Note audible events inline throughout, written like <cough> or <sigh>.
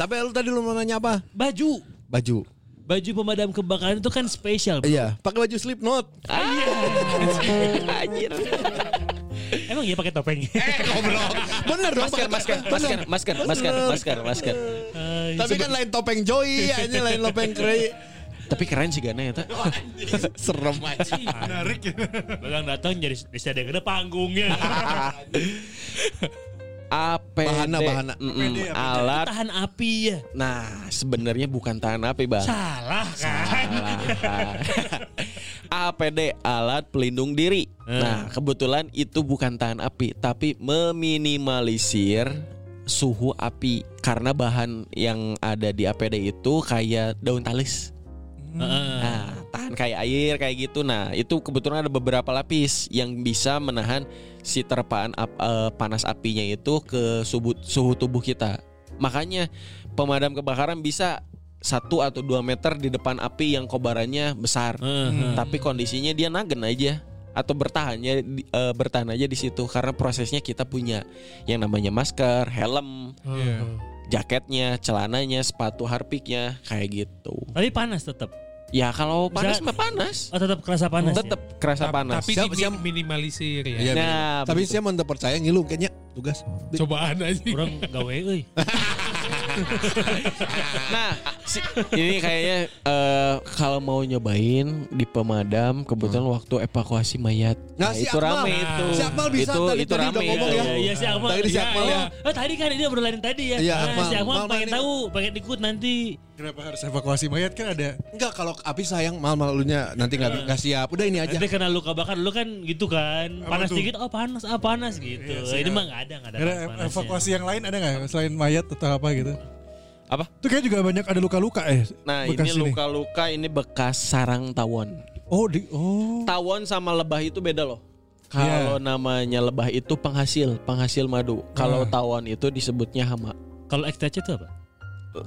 Tapi lu tadi lu mau nanya apa? Baju. Baju. Baju pemadam kebakaran itu kan spesial. bro. Iya, pakai baju Slipknot. <laughs> Anjir. Emang iya pakai topeng. Goblok. Bener dong. Masker, masker, masker, masker, masker, masker, masker. Eh, Tapi kan lain topeng Joy, <laughs> ini lain topeng Krei. Tapi keren sih Gana ya, tak? Serem aja. Menarik ya. Belakang datang jadi bisa ada panggungnya. <laughs> APD. Bahana, bahana. Mm-mm, APD, APD. alat. Tahan api ya. Nah, sebenarnya bukan tahan api, Bang. Salah kan? Salah. APD alat pelindung diri. Nah, kebetulan itu bukan tahan api, tapi meminimalisir suhu api karena bahan yang ada di APD itu kayak daun talis. Heeh. Nah, tahan kayak air kayak gitu. Nah, itu kebetulan ada beberapa lapis yang bisa menahan si terpaan ap- eh, panas apinya itu ke suhu, suhu tubuh kita. Makanya pemadam kebakaran bisa satu atau dua meter di depan api yang kobarannya besar. Tapi kondisinya dia nagen aja atau bertahan ya di- eh, bertahan aja di situ karena prosesnya kita punya yang namanya masker, helm, jaketnya, celananya, sepatu harpiknya kayak gitu. Tapi panas tetap. Ya kalau panas mah panas. Oh tetap kerasa panas. ya? Tetap kerasa panas. Tapi Siap, siap. minimalisir ya. Iya, Nah, Tapi saya mantep percaya ngilu kayaknya tugas. Cobaan aja. Kurang gawe euy. <laughs> <laughs> Nah, ini kayaknya eh, kalau mau nyobain di pemadam kebetulan waktu evakuasi mayat. Nah, Nah, si itu Akmal. rame Nah. itu. Si Akmal bisa, itu, tadi- itu tadi udah rame. ngomong ya. Iya, iya si Akmal. Tadi si Iya, Akmal iya. ya. Oh, tadi kan dia berlain tadi ya. Iya, Nah, Akmal. si Akmal pengen tahu, pengen ikut nanti. Kenapa harus evakuasi mayat kan ada Enggak kalau api sayang mal malunya nanti nggak nggak siap. Udah ini aja. Nanti kena luka bakar dulu kan gitu kan. Apa Panas dikit, oh panas, ah panas gitu. Iya Ini iya. mah nggak ada, nggak ada evakuasi yang lain ada nggak selain mayat atau apa gitu? Apa? Itu kayak juga banyak ada luka-luka eh. Nah, bekas ini luka-luka ini bekas sarang tawon. Oh di oh. Tawon sama lebah itu beda loh. Iya. Kalau namanya lebah itu penghasil, penghasil madu. Kalau Ah. tawon itu disebutnya hama. Kalau XTC itu apa?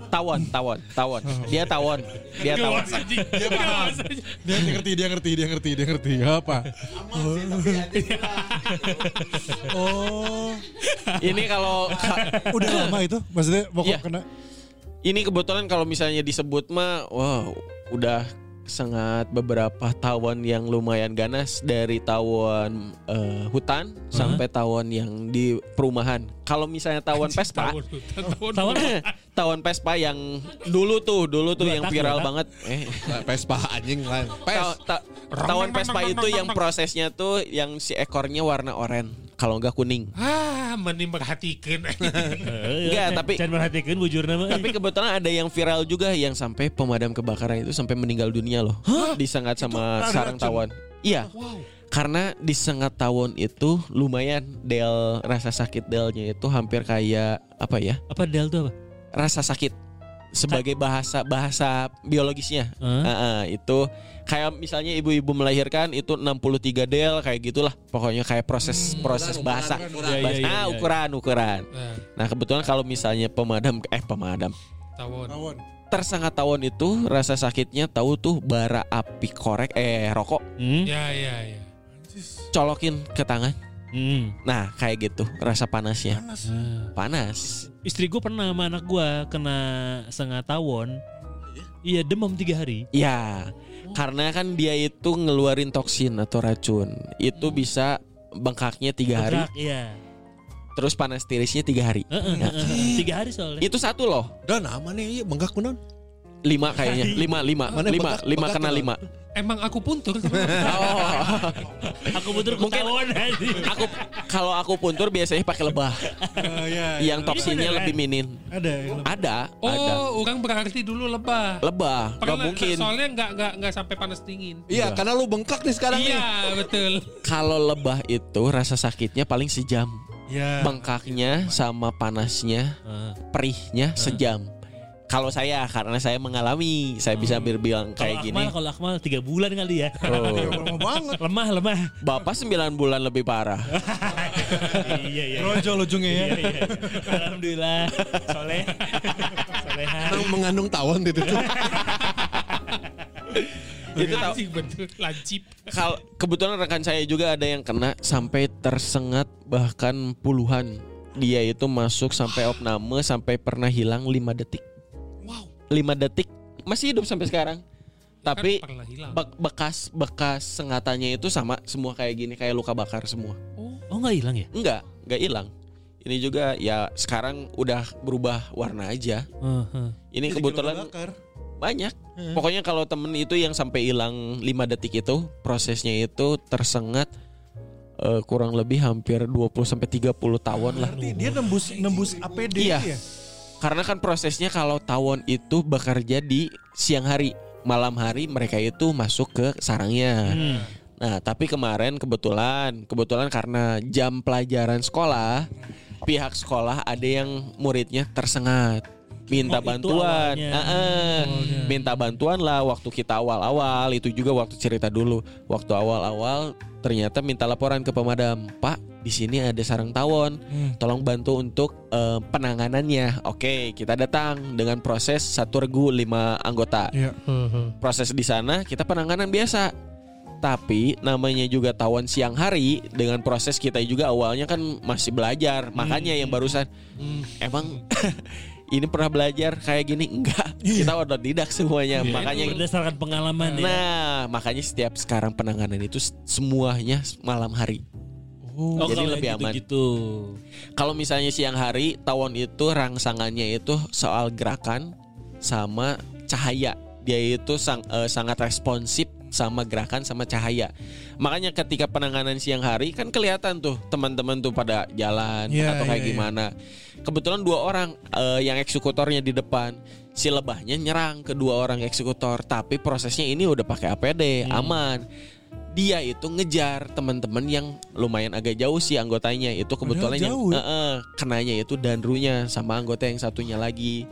Tawon, tawon, tawon. Dia tawon. Dia tawon. Dia paham. Dia ngerti, dia ngerti, dia ngerti, dia ngerti. Apa? Oh. Ini kalau Udah lama itu? Maksudnya pokok Iya. kena ini kebetulan kalau misalnya disebut mah wow udah sangat beberapa tawon yang lumayan ganas dari tawon eh, hutan sampai tawon yang di perumahan. Kalau misalnya tawon Vespa, Tawon <laughs> <laughs> tawon Vespa yang dulu tuh, dulu tuh Dua yang viral tak. banget. Eh, Vespa anjing lain. Pes. taw- ta- tawon Vespa itu yang prosesnya tuh yang si ekornya warna oranye, kalau enggak kuning. Ah, mending perhatikan. <laughs> Enggak, tapi- Jangan perhatikan bujur nama. Tapi kebetulan ada yang viral juga yang sampai pemadam kebakaran itu sampai meninggal dunia loh. <gasps> Disengat sama sarang racun? tawon. Iya. Karena disengat tawon itu lumayan del rasa sakit delnya itu hampir kayak apa ya? apa Del tuh apa? Rasa sakit sebagai bahasa bahasa biologisnya. Hah? Heeh, itu kayak misalnya ibu-ibu melahirkan itu 63 del kayak gitulah. Pokoknya kayak proses proses ukuran, bahasa. ukuran, ukuran. Bahasa- Iya, iya, ah, iya. ukuran ukuran. Nah, Nah, kebetulan kalau misalnya pemadam eh pemadam tawon. Tawon. tersengat tawon itu rasa sakitnya tahu tuh bara api korek eh rokok Hmm? Ya, ya, ya. colokin ke tangan. Hmm. Nah kayak gitu rasa panasnya Panas. panas. Istri gue pernah sama anak gue kena sengat tawon. Iya demam tiga hari. Ya karena kan dia itu ngeluarin toksin atau racun itu bisa bengkaknya tiga hari, Bedrak, Iya. terus panas tirisnya tiga hari. Heeh, heeh, heeh. Tiga hari soalnya. Itu satu loh. Udah nama nih iya bengkak kunon. Lima kayaknya lima lima Mana lima bengkak- lima bengkak kena tuh? lima Emang aku puntur. oh Aku ketahuan aja. aku kalau aku puntur biasanya pakai lebah Oh, ya, yang toksinnya lebih minin Ada. ada ada Oh, orang berarti dulu lebah. lebah nggak mungkin Soalnya nggak nggak nggak sampai panas dingin. Iya, karena lu bengkak nih sekarang nih. Iya, betul. kalau lebah itu rasa sakitnya paling sejam Ya. bengkaknya sama panasnya perihnya sejam kalau saya karena saya mengalami saya bisa berbilang Kalau kayak Akmal, gini kalau Akmal tiga bulan kali ya. oh, <laughs> banget. lemah, lemah. bapak 9 bulan lebih parah <laughs> iya, iya. Rojol ujungnya ya. Iya, iya. Alhamdulillah. Soleh. Soleha. Emang mengandung tawon <laughs> itu tuh. itu tahu lancip. kalau kebetulan rekan saya juga ada yang kena sampai tersengat bahkan puluhan dia itu masuk sampai opname sampai pernah hilang 5 detik. 5 detik masih hidup sampai sekarang. Tapi Kan be- bekas bekas sengatannya itu sama semua kayak gini kayak luka bakar semua. Oh, Oh nggak hilang ya? enggak enggak hilang. Ini juga ya sekarang udah berubah warna aja. Ini kebetulan banyak. Pokoknya kalau temen itu yang sampai hilang 5 detik itu prosesnya itu tersengat eh, kurang lebih hampir 20 sampai 30 tawon lah. Berarti dia nembus nembus APD Iya. ya? Karena kan prosesnya kalau tawon itu bekerja di siang hari. Malam hari mereka itu masuk ke sarangnya. Hmm. Nah, tapi kemarin kebetulan, kebetulan karena jam pelajaran sekolah, pihak sekolah ada yang muridnya tersengat, minta Oh, bantuan. Ah, ah. Oh, minta bantuan lah waktu kita awal-awal itu juga waktu cerita dulu, waktu awal-awal ternyata minta laporan ke pemadam, Pak, di sini ada sarang tawon, Hmm. tolong bantu untuk eh, penanganannya. Oke, kita datang dengan proses satu regu lima anggota Iya. proses di sana kita penanganan biasa. Tapi namanya juga tawon siang hari dengan proses kita juga awalnya kan masih belajar. Makanya yang barusan emang <laughs> ini pernah belajar kayak gini enggak. Kita otodidak semuanya. Makanya berdasarkan pengalaman ya. Nah, makanya setiap sekarang penanganan itu semuanya malam hari. Oh, jadi kalau lebih yang aman. Gitu. Kalau misalnya siang hari tawon itu rangsangannya itu soal gerakan sama cahaya. Dia itu sang- eh, sangat responsif sama gerakan sama cahaya. Makanya ketika penanganan siang hari kan kelihatan tuh teman-teman tuh pada jalan Iya, atau kayak iya, iya. gimana. Kebetulan dua orang eh, yang eksekutornya di depan, si lebahnya nyerang kedua orang eksekutor, tapi prosesnya ini udah pakai APD, aman. Dia itu ngejar teman-teman yang lumayan agak jauh sih anggotanya. Itu kebetulan yang ya? Eh, eh, kenanya itu danrunya sama anggota yang satunya lagi.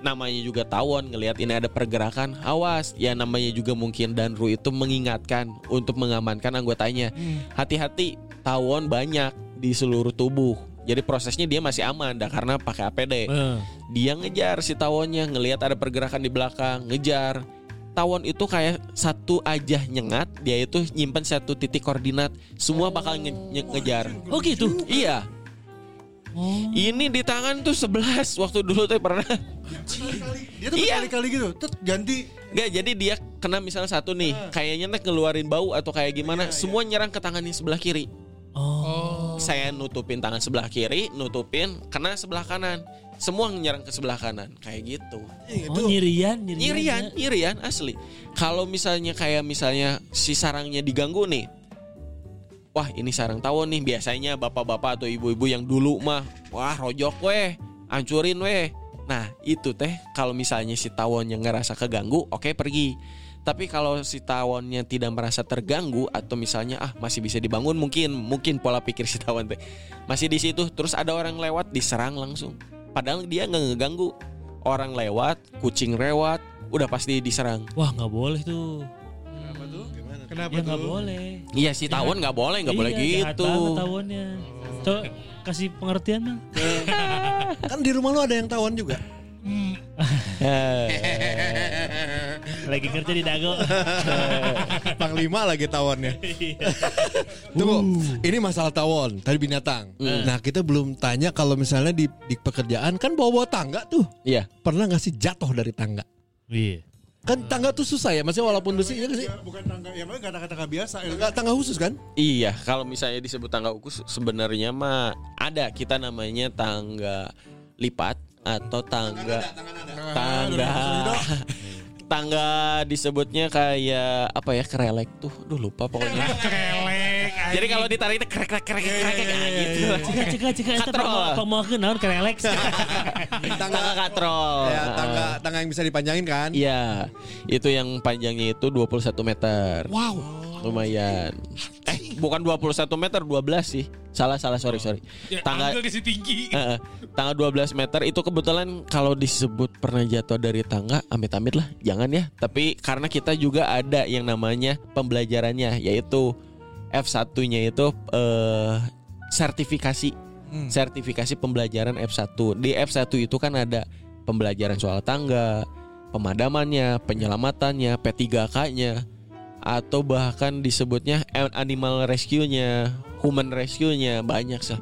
Namanya juga tawon ngelihat ini ada pergerakan, awas. Ya namanya juga mungkin danru itu mengingatkan untuk mengamankan anggotanya. Hati-hati, tawon banyak di seluruh tubuh. Jadi prosesnya dia masih aman dah karena pakai APD. Eh. Dia ngejar si tawonnya, ngelihat ada pergerakan di belakang, ngejar. Tawon itu kayak satu aja nyengat, dia itu nyimpen satu titik koordinat, semua bakal nge- nge- ngejar. Oh gitu. Iya. Ini di tangan tuh 11 waktu dulu tuh pernah. Dia tuh Iya. berkali-kali gitu. Terus ganti Enggak, jadi dia kena misalnya satu nih, kayaknya nek ngeluarin bau atau kayak gimana, semua nyerang ke tangan yang sebelah kiri. Saya nutupin tangan sebelah kiri, nutupin kena sebelah kanan. Semua nyerang ke sebelah kanan, kayak gitu. Oh nyirian, nyirian. Nyirian, nyirian asli. Kalau misalnya kayak misalnya si sarangnya diganggu nih. Wah, ini sarang tawon nih. Biasanya bapak-bapak atau ibu-ibu yang dulu mah, wah rojok weh, hancurin weh. Nah, itu teh kalau misalnya si tawonnya ngerasa keganggu, oke pergi. Tapi kalau si tawonnya tidak merasa terganggu atau misalnya ah masih bisa dibangun mungkin mungkin pola pikir si tawon teh masih di situ terus ada orang lewat diserang langsung. Padahal dia nggak ngeganggu. Orang lewat, kucing lewat, udah pasti diserang. Wah nggak boleh tuh. kenapa Ya tuh? nggak boleh. Iya si tawon nggak boleh, nggak boleh Iya, jahat gitu. tawonnya. Coba kasih pengertian mah. Kan di rumah lu ada yang tawon juga. <laughs> Lagi kerja di dago. <laughs> Panglima lagi tawonnya. <laughs> Tunggu, ini masalah tawon, tadi binatang. Nah, kita belum tanya kalau misalnya di, di pekerjaan kan bawa-bawa tangga tuh. Iya. Pernah nggak sih jatuh dari tangga? Iya. Kan tangga tuh susah ya, masih walaupun besi ya nggak sih? Ya, bukan tangga, yang lain nggak tangga biasa. ya. Tangga khusus kan? Iya, kalau misalnya disebut tangga ukus sebenarnya mah ada kita namanya tangga lipat atau tangga tangga tangga disebutnya kayak apa ya kerelek tuh, duh lupa pokoknya. <laughs> Kelek. Jadi kalau ditarik itu krek krek krek krek krek kayak gitu. Cika cika cika itu Katrol. mau ke naon kerelek. <laughs> Tangga katrol. Ya, tangga tangga yang bisa dipanjangin kan? Iya, itu yang panjangnya itu 21 meter. Wow. Lumayan. Eh, bukan 21 meter, 12 sih. Salah, salah, sorry, sorry. Ya, Tangga kasih tinggi. Heeh. tangga 12 meter itu kebetulan kalau disebut pernah jatuh dari tangga, amit-amit lah, jangan ya. Tapi karena kita juga ada yang namanya pembelajarannya, yaitu F1-nya itu eh, sertifikasi, sertifikasi pembelajaran F1. Di F1 itu kan ada pembelajaran soal tangga, pemadamannya, penyelamatannya, P3K-nya, atau bahkan disebutnya animal rescue-nya, human rescue-nya banyak sih.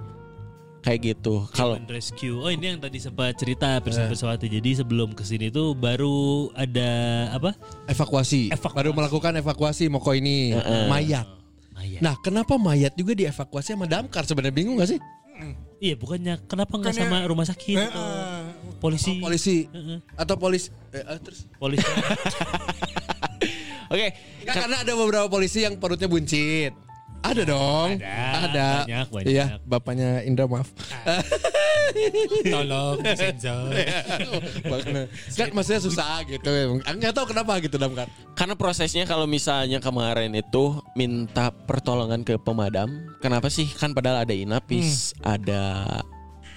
Kayak gitu. Kalau Human rescue. Oh ini yang tadi sempat cerita Pirsa Pirsawati. Jadi sebelum ke sini tuh baru ada apa? Evakuasi. Evakuasi. Baru melakukan evakuasi Moko ini mayat. Mayat. Nah, kenapa mayat juga dievakuasi sama damkar? Sebenarnya bingung gak sih? Iya bukannya kenapa nggak sama rumah sakit Eh, atau eh, polisi? Polisi Heeh. atau polis eh, eh, terus Polisi. <laughs> Oke, Nggak, karena ada beberapa polisi yang perutnya buncit. Ada dong. Ada. Banyak, banyak. Iya, bapaknya Indra maaf. Tolong <laughs> sensor. Kan maksudnya susah gitu. Enggak tahu kenapa gitu damkar. karena prosesnya kalau misalnya kemarin itu minta pertolongan ke pemadam, kenapa sih? Kan padahal ada inapis, ada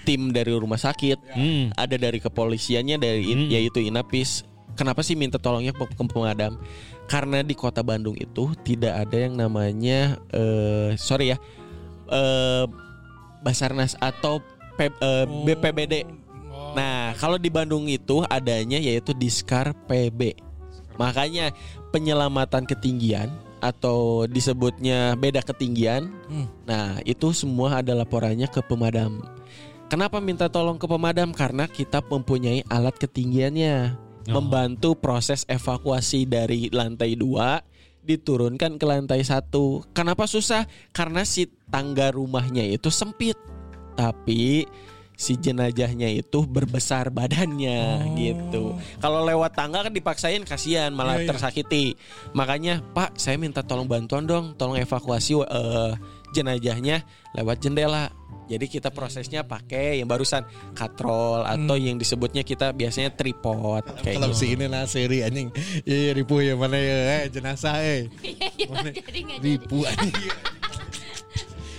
tim dari rumah sakit, Hmm. ada dari kepolisiannya dari in- yaitu inapis. Kenapa sih minta tolongnya ke pemadam? Karena di kota Bandung itu tidak ada yang namanya eh sorry ya eh Basarnas atau P- eh, BPBD. Nah, kalau di Bandung itu adanya yaitu Diskar PB. Makanya penyelamatan ketinggian atau disebutnya beda ketinggian. Nah, itu semua ada laporannya ke pemadam. Kenapa minta tolong ke pemadam? Karena kita mempunyai alat ketinggiannya. Membantu proses evakuasi dari lantai 2 diturunkan ke lantai satu. Kenapa susah? Karena si tangga rumahnya itu sempit. Tapi si jenajahnya itu berbesar badannya gitu. Kalau lewat tangga kan dipaksain kasihan malah tersakiti. Makanya, Pak, saya minta tolong bantuan dong, tolong evakuasi eh, jenajahnya lewat jendela. Jadi kita prosesnya pakai yang barusan katrol atau yang disebutnya kita biasanya tripod kayak Kalau gitu. si ini lah seri anjing. Iya, iya ribu ya mana ya eh jenazah eh. Mana? jadi nggak jadi. Ribu anjing.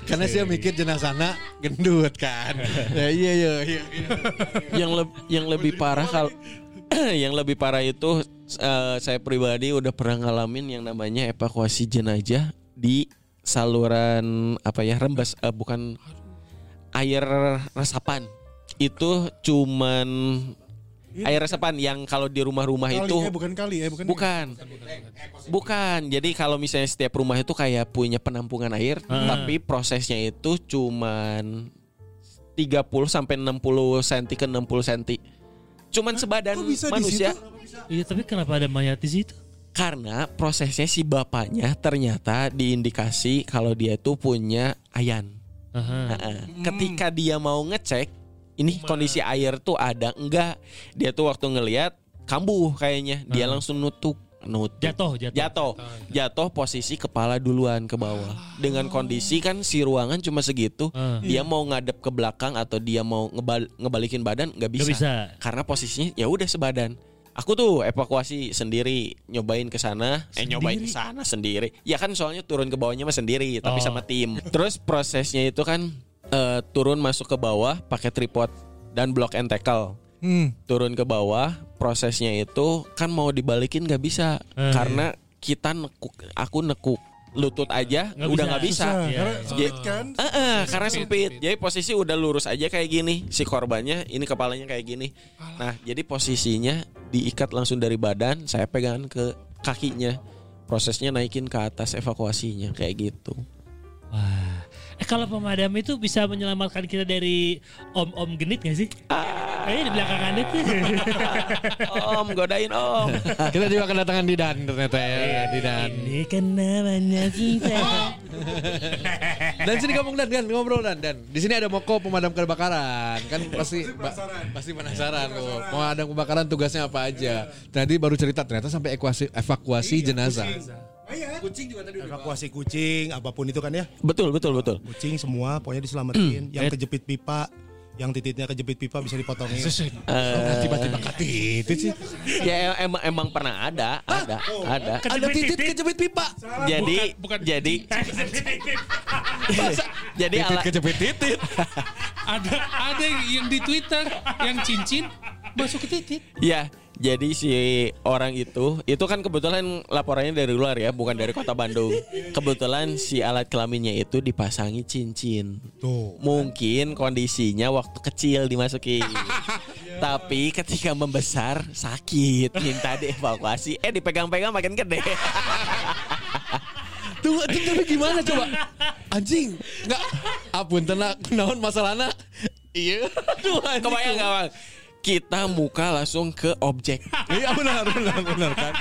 Karena saya mikir jenazahnya gendut kan. Ya, iya iya iya. iya. yang leb- yang lebih parah kalau <clears throat> yang lebih parah itu eh, saya pribadi udah pernah ngalamin yang namanya evakuasi jenazah di saluran apa ya rembes eh, bukan air resapan itu cuman air resapan yang kalau di rumah-rumah kali, itu eh, bukan kali eh bukan. Bukan. Bukan. Jadi kalau misalnya setiap rumah itu kayak punya penampungan air, tapi prosesnya itu cuman 30 sampai 60 cm ke 60 cm. Cuman sebadan Kok bisa manusia. Iya tapi kenapa ada mayat di situ? Karena prosesnya si bapaknya ternyata diindikasi kalau dia itu punya ayan. Aha. Heeh. Ketika dia mau ngecek ini kondisi air tuh ada enggak? Dia tuh waktu ngelihat kambuh kayaknya. Dia langsung nutup nutup. Jatuh, jatuh. Jatuh. Jatuh posisi kepala duluan ke bawah. Dengan kondisi kan si ruangan cuma segitu. Ah. Dia mau ngadep ke belakang atau dia mau ngebal- ngebalikin badan nggak bisa. Nggak bisa. Karena posisinya ya udah sebadan. Aku tuh evakuasi sendiri, nyobain ke sana, eh nyobain ke sana sendiri. Ya kan soalnya turun ke bawahnya mah sendiri, tapi Oh. sama tim. Terus prosesnya itu kan eh, turun masuk ke bawah pakai tripod dan block and tackle. Hmm. Turun ke bawah, prosesnya itu kan mau dibalikin nggak bisa Eh, karena kita nekuk, aku nekuk lutut aja Nggak udah bisa. nggak bisa. Susah, Iya. karena sempit Jadi- kan. Eh, karena Sempit, sempit. sempit. Jadi posisi udah lurus aja kayak gini. Si korbannya ini kepalanya kayak gini. Nah, jadi posisinya diikat langsung dari badan, saya pegangan ke kakinya. Prosesnya naikin ke atas evakuasinya kayak gitu. Wah. Eh kalau pemadam itu bisa menyelamatkan kita dari om-om genit gak sih? Ah, Eh di belakangan itu. <laughs> Om godain om. <laughs> Kita juga kedatangan Didan ternyata ya, Didan. Ini kan namanya cinta. Dan sini kamu Dan, Dan ngobrol Dan, Dan. Di sini ada Moko pemadam kebakaran. Kan pasti pasti penasaran loh. Pemadam kebakaran tugasnya apa aja. Tadi baru cerita ternyata sampai evakuasi evakuasi jenazah. Evakuasi kucing, apa pun itu kan ya. Betul betul betul. Kucing semua pokoknya diselamatin. yang kejepit pipa, yang titiknya kejepit pipa bisa dipotongin. Tiba-tiba kati itu sih. Ya emang emang pernah ada, ada, ada. Ada titit kejepit pipa. Jadi bukan. jadi jadi Titit kejepit titit. ada ada yang di Twitter yang cincin masuk ke titik. ya jadi si orang itu itu kan kebetulan laporannya dari luar ya, bukan dari kota Bandung. Kebetulan si alat kelaminnya itu dipasangi cincin. Tuh. Mungkin kondisinya waktu kecil dimasukin. <laughs> Tapi ketika membesar sakit, minta dievakuasi. Eh dipegang-pegang makin gede. <laughs> Tunggu, tunggu, tapi gimana coba? Anjing, enggak. Apun tenang, naon masalahnya? Iya. <laughs> Anjing. Kebayang gak bang? Kita muka langsung ke objek. <laughs> Iya benar, benar, benar kan.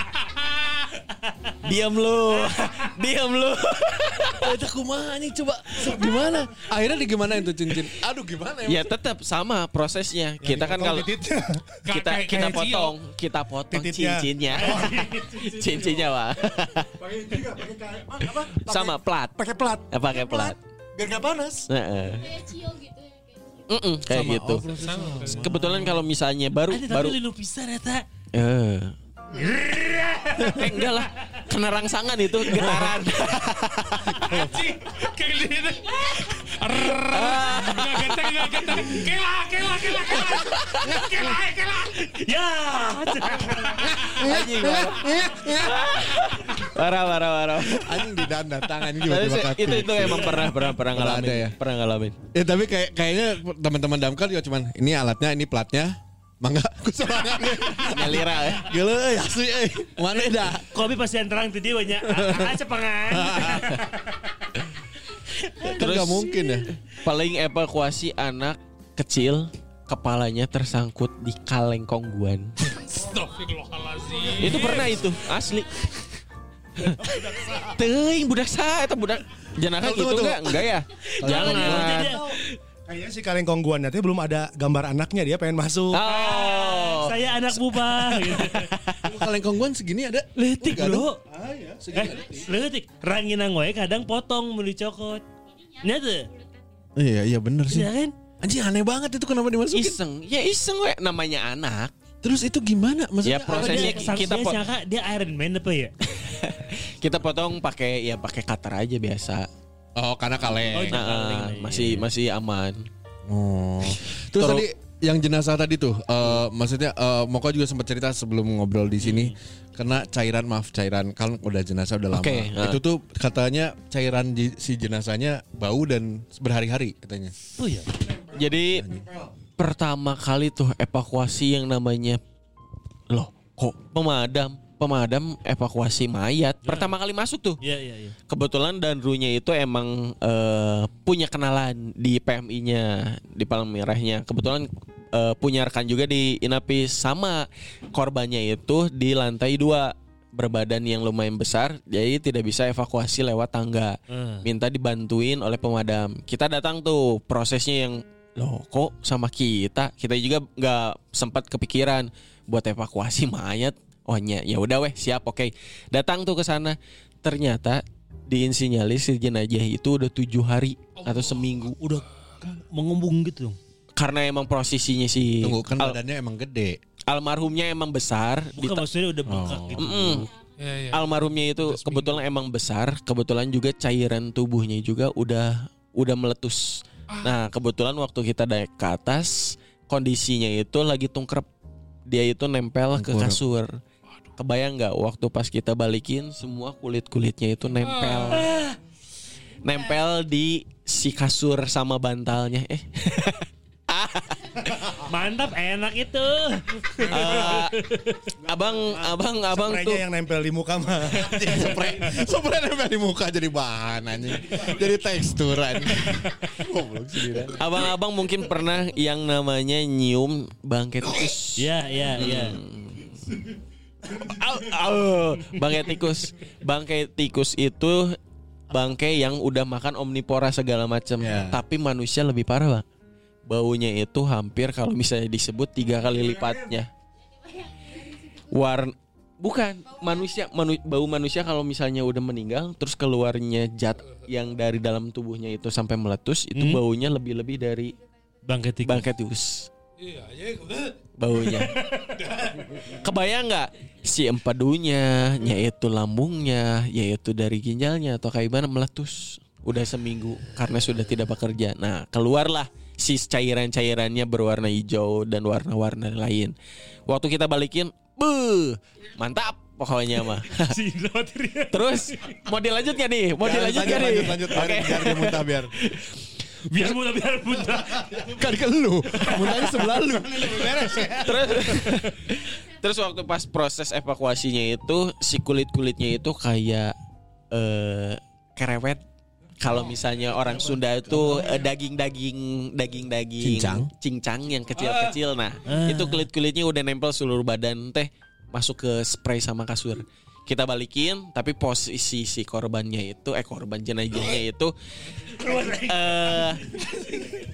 Diam lu, <laughs> diam lu. <laughs> Ada kumaha anjing coba. Gimana? Akhirnya di gimana itu cincin? Aduh gimana Ya tetap sama prosesnya. Kita kan kalau kita Kayak- kita kayak potong, kita potong cincinnya. cincinnya. Pakai juga, pakai kayak apa? Pakai- Sama plat. Pakai plat. Eh, pakai plat. Biar nggak panas. Heeh. kayak cio gitu ya kayak cio. Mm-mm, kayak gitu. Kebetulan kalau misalnya baru Ada baru tapi linu pisan eta. eh Eh, enggak lah kena rangsangan itu getaran Anjing, kayak gini. Enggak ganteng, enggak ganteng. Kela, kela, kela, kela. Kela, kela. Ya. anjing parah parah parah Anjing di danda tangan Tapi se- itu itu emang pernah pernah pernah Pernah ngalamin ada ya? pernah ngalamin Ya tapi kayak kayaknya teman-teman damkar juga cuman ini alatnya, ini platnya. Mangga, aku semangat. nyalira ya Gila, eh, asli, eh. Mana dah? Kopi pasti yang terang tadi banyak. <laughs> Ah, cepengan. Terus gak mungkin ya. paling evakuasi anak kecil kepalanya tersangkut di kaleng kongguan itu pernah itu asli Teuing budak sa eta budak jenaka Tunggu, gitu enggak enggak ya jangan Kayaknya si kaleng kongguan nanti belum ada gambar anaknya dia pengen masuk. oh Saya anak buba. Gitu. <laughs> Kaleng kongguan segini ada. Letik bro. Ah ya. Eh, letik. Ranginang kadang potong mau dicokot. Nyata. Iya, iya bener sih. Iya kan? Anjing aneh banget itu kenapa dimasukin? iseng ya iseng we namanya anak Terus itu gimana? Maksudnya Ya, proses- Dia, Prosesnya kita kita pot- sangka dia Iron Man apa ya? <laughs> kita potong pakai ya pakai cutter aja biasa Oh, karena kaleng. Oh, nah, Kaleng, iya. masih masih aman Oh. Terus Terus- tadi yang jenazah tadi tuh, eh, maksudnya eh, Moko juga sempat cerita sebelum ngobrol di sini, kena cairan maaf cairan kan udah jenazah udah lama. Itu tuh katanya cairan di- si jenazahnya bau dan berhari-hari katanya. Oh iya. Jadi pertama kali tuh evakuasi yang namanya loh kok pemadam pemadam evakuasi mayat pertama kali masuk tuh Iya iya iya. kebetulan Danrunya itu emang eh, punya kenalan di PMI-nya di Palang Merahnya kebetulan eh, punya rekan juga di Inapis sama korbannya itu di lantai dua berbadan yang lumayan besar jadi tidak bisa evakuasi lewat tangga Eh. minta dibantuin oleh pemadam. Kita datang tuh prosesnya yang loh kok sama kita kita juga nggak sempat kepikiran buat evakuasi mayat. Oh nya ya udah weh siap oke. Datang tuh ke sana ternyata diinsinyalir si jenazah itu udah tujuh hari atau seminggu Udah mengumbung gitu dong. karena emang posisinya si Tunggu kan badannya emang gede. almarhumnya emang besar. Bukan maksudnya udah bengkak Oh. gitu. Mm-mm. Ya, ya. almarhumnya itu kebetulan emang besar, kebetulan juga cairan tubuhnya juga udah udah meletus. Nah, kebetulan waktu kita naik ke atas, kondisinya itu lagi tungkrep. Dia itu nempel ke kasur. Kebayang nggak waktu pas kita balikin semua kulit-kulitnya itu nempel. Nempel di si kasur sama bantalnya. Eh. Mantap, enak itu. Eh, abang, abang, abang tuh Spraynya yang nempel di muka mah. Spray, spray nempel di muka jadi bahan anjing. Jadi teksturan. Abang-abang mungkin pernah yang namanya nyium bangkai tikus. Iya, iya, iya. Au, au. Bangkai tikus. Bangkai tikus itu bangkai yang udah makan omnivora segala macam. Ya. Tapi manusia lebih parah, Bang. Baunya itu hampir kalau misalnya disebut tiga kali lipatnya. Warna bukan manusia manu- bau manusia kalau misalnya udah meninggal terus keluarnya zat yang dari dalam tubuhnya itu sampai meletus itu Hmm. baunya lebih-lebih dari Bangkai tikus. bangkai tikus. <laughs> Baunya. Kebayang nggak si empedunya, yaitu lambungnya, yaitu dari ginjalnya atau kayak gimana meletus. Udah seminggu karena sudah tidak bekerja. Nah keluarlah si cairan-cairannya berwarna hijau dan warna-warna lain. Waktu kita balikin, buh, mantap pokoknya mah. <laughs> Terus mau dilanjut gak nih? Mau dilanjut gak nih? lanjut, lanjut, Oke. biar, biar dia muntah biar. Biar mudah, biar mudah. Kan ke lu, muntahnya sebelah lu. terus terus waktu pas proses evakuasinya itu si kulit kulitnya itu kayak eh kerewet. Kalau misalnya orang Sunda itu daging daging daging daging Cincang. cincang yang kecil kecil nah itu kulit kulitnya udah nempel seluruh badan. Teh masuk ke spray sama kasur kita balikin tapi posisi si korbannya itu eh korban jenazahnya itu eh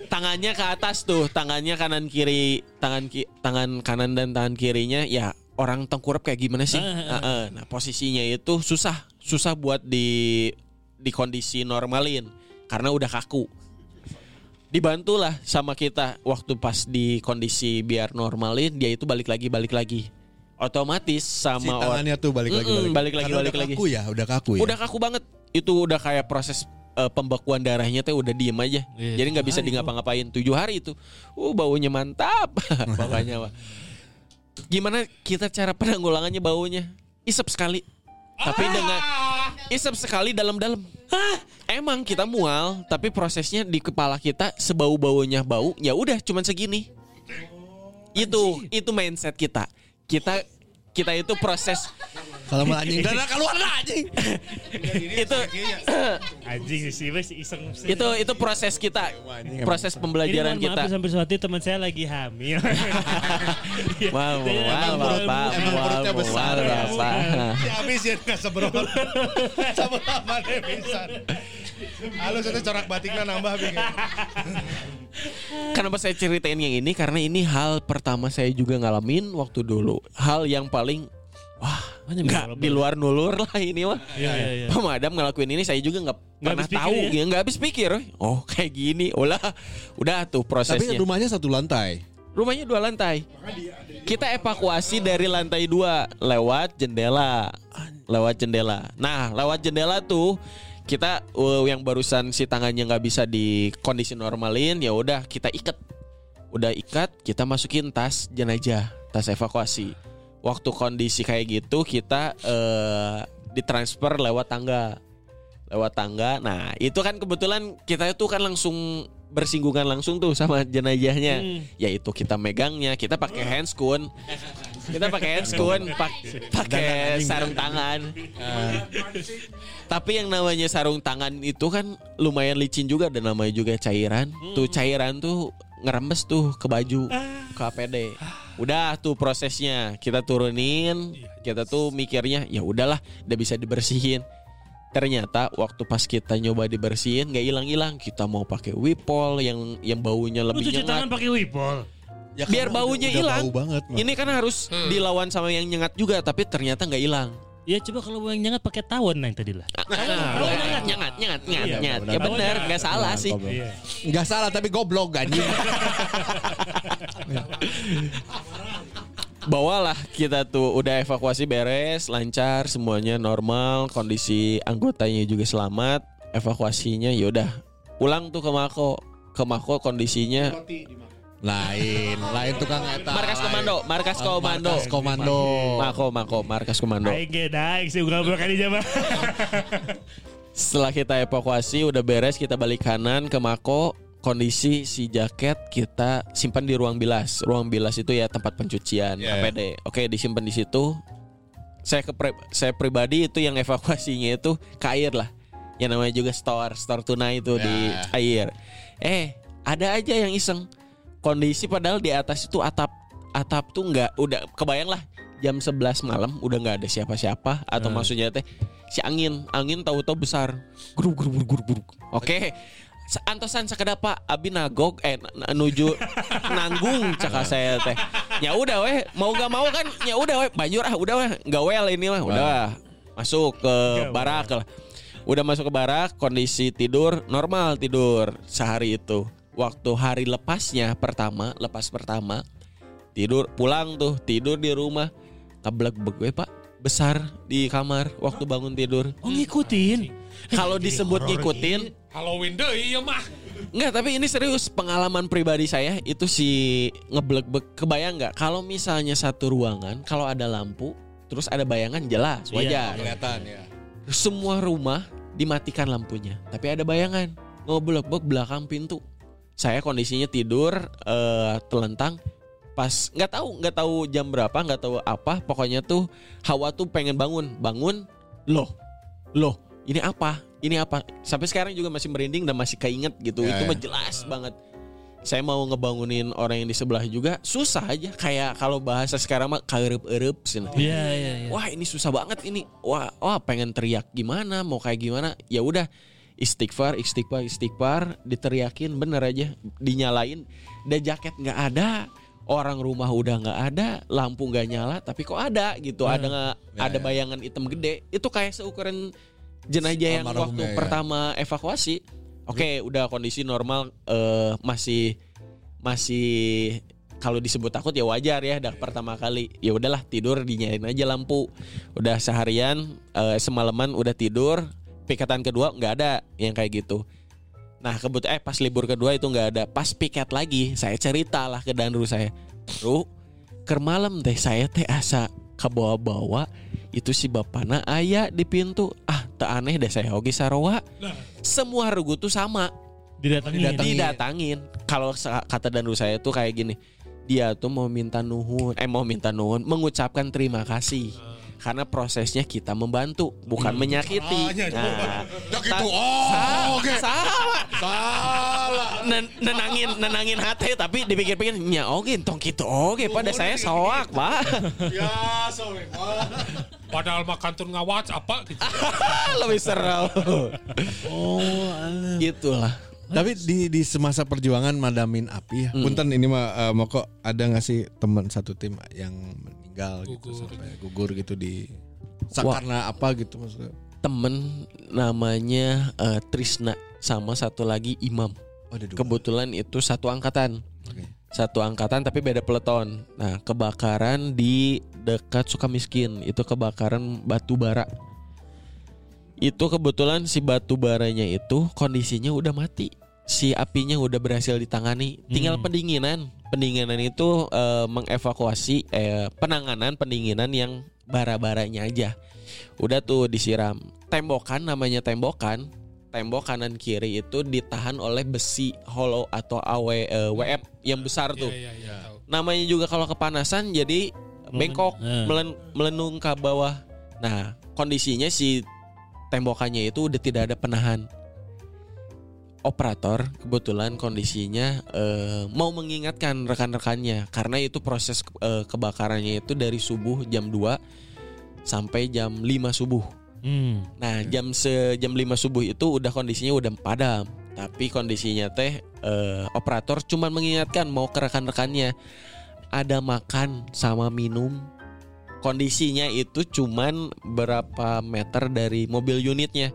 tangannya ke atas tuh, tangannya kanan kiri, tangan ki- tangan kanan dan tangan kirinya ya orang tengkurap kayak gimana sih? Heeh. Nah, posisinya itu susah, susah buat di di kondisi normalin karena udah kaku. Dibantulah sama kita waktu pas di kondisi biar normalin dia itu balik lagi balik lagi. Otomatis sama Si tangannya tuh balik lagi Mm-mm, balik lagi balik udah lagi. kaku ya, udah kaku ya. Udah kaku banget. Itu udah kayak proses eh, pembekuan darahnya tuh udah diem aja. Iya, Jadi nggak bisa di ngapa-ngapain. Tujuh hari itu. Uh baunya mantap. <laughs> Pokoknya Wak. Gimana kita cara penanggulangannya baunya? Isep sekali. Tapi dengan isep sekali dalam-dalam. Hah? Emang kita mual, tapi prosesnya di kepala kita sebau-baunya bau, ya udah cuman segini. Itu itu mindset kita. Kita kita itu proses Kalau mau anjing dan keluar lah anjing. itu <coughs> Anjing sih, wes iseng. itu itu proses kita proses pembelajaran kita Maaf sampai sesuatu teman saya lagi hamil. <laughs> wow wow emang wow wow wow besar wow, ya. wow. Habis ya nggak seberapa. <laughs> Sama mana bisa. Halo saya corak batiknya nambah bingung. kenapa saya ceritain yang ini karena ini hal pertama saya juga ngalamin waktu dulu hal yang paling wah nggak di luar nulur lah ini mah. Iya, iya, iya. pemadam ngelakuin ini saya juga nggak pernah habis pikir tahu ya? ya nggak habis pikir oh kayak gini. Ulah udah tuh Tapi prosesnya. rumahnya satu lantai. rumahnya dua lantai. Kita evakuasi dari lantai dua lewat jendela. Lewat jendela. Nah lewat jendela tuh kita uh, yang barusan si tangannya nggak bisa di kondisi normalin ya udah kita ikat. Udah ikat kita masukin tas jenazah tas evakuasi waktu kondisi kayak gitu kita eh, ditransfer lewat tangga. Lewat tangga. Nah itu kan kebetulan kita itu kan langsung bersinggungan langsung tuh sama jenazahnya. Hmm. yaitu kita megangnya kita pakai handscoon kita pakai handscoon pak- pakai sarung tangan. Tapi yang namanya sarung tangan itu kan lumayan licin juga dan namanya juga cairan. Tuh cairan tuh ngerembes tuh ke baju ke APD udah tuh prosesnya kita turunin. Kita tuh mikirnya ya udahlah udah bisa dibersihin. Ternyata waktu pas kita nyoba dibersihin nggak hilang-hilang. Kita mau pakai wipol yang yang baunya Lu lebih cuci tangan nyengat pakai wipol. Ya, biar baunya hilang Bau banget. ini kan harus dilawan sama yang nyengat juga tapi ternyata nggak hilang Ya coba kalau yang nyengat pakai tawon nah yang tadi lah. Ah, nyengat nyengat nyengat nyengat Iya, nyengat benar. ya benar nggak salah sih Iya. Enggak salah tapi goblok anjing. <laughs> bawalah kita tuh udah evakuasi beres lancar semuanya normal kondisi anggotanya juga selamat evakuasinya yaudah pulang tuh ke Mako ke Mako kondisinya lain, lain tukang eta. markas komando markas komando Markas komando. Mako Mako markas komando Aing ge daeng sih ugal kali jama. <laughs> setelah kita evakuasi udah beres kita balik kanan ke Mako kondisi si jaket kita simpan di ruang bilas. Ruang bilas itu ya tempat pencucian Yeah. APD. Oke, disimpan di situ. Saya ke pri- saya pribadi itu yang evakuasinya itu ke air lah. Yang namanya juga store, store tuna itu di Yeah. air. Eh, ada aja yang iseng. Kondisi padahal di atas itu atap atap tuh nggak udah kebayang lah jam 11 malam udah nggak ada siapa-siapa atau maksudnya teh si angin angin tahu-tahu besar guruk guruk guruk guruk oke Sa- antosan sakedapa abi nagog eh nuju <laughs> nanggung cakap saya teh. Ya udah weh mau gak mau kan ya udah weh banjur ah udah weh nggak well ini mah udah masuk ke barak lah. Udah masuk ke barak kondisi tidur normal tidur sehari itu waktu hari lepasnya pertama lepas pertama tidur pulang tuh tidur di rumah keblek gue pak besar di kamar waktu bangun tidur Oh ngikutin. kalau disebut ngikutin Halloween deh iya mah. Enggak, tapi ini serius pengalaman pribadi saya itu si ngeblek kebayang nggak kalau misalnya satu ruangan kalau ada lampu terus ada bayangan jelas wajar. Kelihatan ya. Semua rumah dimatikan lampunya, tapi ada bayangan ngeblek-blek belakang pintu. Saya kondisinya tidur eh, telentang. Pas nggak tahu nggak tahu jam berapa nggak tahu apa pokoknya tuh hawa tuh pengen bangun. Bangun loh loh ini apa? Ini apa? Sampai sekarang juga masih merinding dan masih keinget gitu. Ya, itu ya. mah jelas banget. Saya mau ngebangunin orang yang di sebelah juga susah aja. Kayak kalau bahasa sekarang mah kaeurup-eurup sih. Iya iya iya. wah ini susah banget ini. Wah wah pengen teriak gimana mau kayak gimana? Ya udah istighfar istighfar istighfar diteriakin bener aja dinyalain. Dan jaket nggak ada orang rumah udah nggak ada lampu nggak nyala tapi kok ada gitu. Ada nggak Ya, ada ya. bayangan hitam gede. Itu kayak seukuran jenazah yang waktu ya. pertama evakuasi. Oke udah kondisi normal eh, masih masih kalau disebut takut ya wajar ya dah pertama kali. Ya udahlah tidur dinyalain aja lampu. Udah seharian eh, semalaman udah tidur pikatan kedua nggak ada yang kayak gitu nah kebut eh pas libur kedua itu nggak ada pas piket lagi saya cerita lah ke danru saya Ru ker malam teh saya teh asa ke bawa-bawa itu si bapana ayah di pintu ah tak aneh deh saya oke sarowa semua regu tuh sama Didatengin. Didatengin. didatangin. Kalau kata danru saya tuh kayak gini, dia tuh mau minta nuhun, eh mau minta nuhun, mengucapkan terima kasih. Karena prosesnya kita membantu, bukan menyakiti. Ah, iya, Nah, Ya gitu. ta- Oh, salah. Salah. Nen- nenangin nenangin hati tapi dipikir-pikir nya oke tong gitu oke pada saya soak pak Ya, sorry. Padahal mah kantor ngawat apa gitu. <laughs> lebih seru Oh, itulah Tapi di di semasa perjuangan madamin api ya. Hmm. Punten ini mah eh, mau kok ada nggak sih teman satu tim yang meninggal gitu Gugur. sampai gugur gitu di Wah. karena apa gitu maksudnya? temen namanya eh, Trisna sama satu lagi Imam Oh, ada dua. kebetulan itu satu angkatan Oke. satu angkatan tapi beda peleton nah kebakaran di dekat Sukamiskin itu kebakaran batu bara itu kebetulan si batu baranya itu kondisinya udah mati si apinya udah berhasil ditangani tinggal Hmm. pendinginan pendinginan itu eh, mengevakuasi eh, penanganan pendinginan yang bara-baranya aja udah tuh disiram tembokan namanya tembokan tembok kanan kiri itu ditahan oleh besi hollow atau awe eh, WF yang besar tuh iya, iya. tahu. namanya juga kalau kepanasan jadi bengkok Nah. melen- melenung ke bawah nah kondisinya si tembokannya itu udah tidak ada penahan operator kebetulan kondisinya eh, mau mengingatkan rekan-rekannya. Karena itu proses eh, kebakarannya itu dari subuh jam 2 sampai jam 5 subuh. Hmm. Nah jam se jam 5 subuh itu udah kondisinya udah padam. Tapi kondisinya teh eh, operator cuman mengingatkan mau ke rekan-rekannya. Ada makan sama minum. Kondisinya itu cuman berapa meter dari mobil unitnya.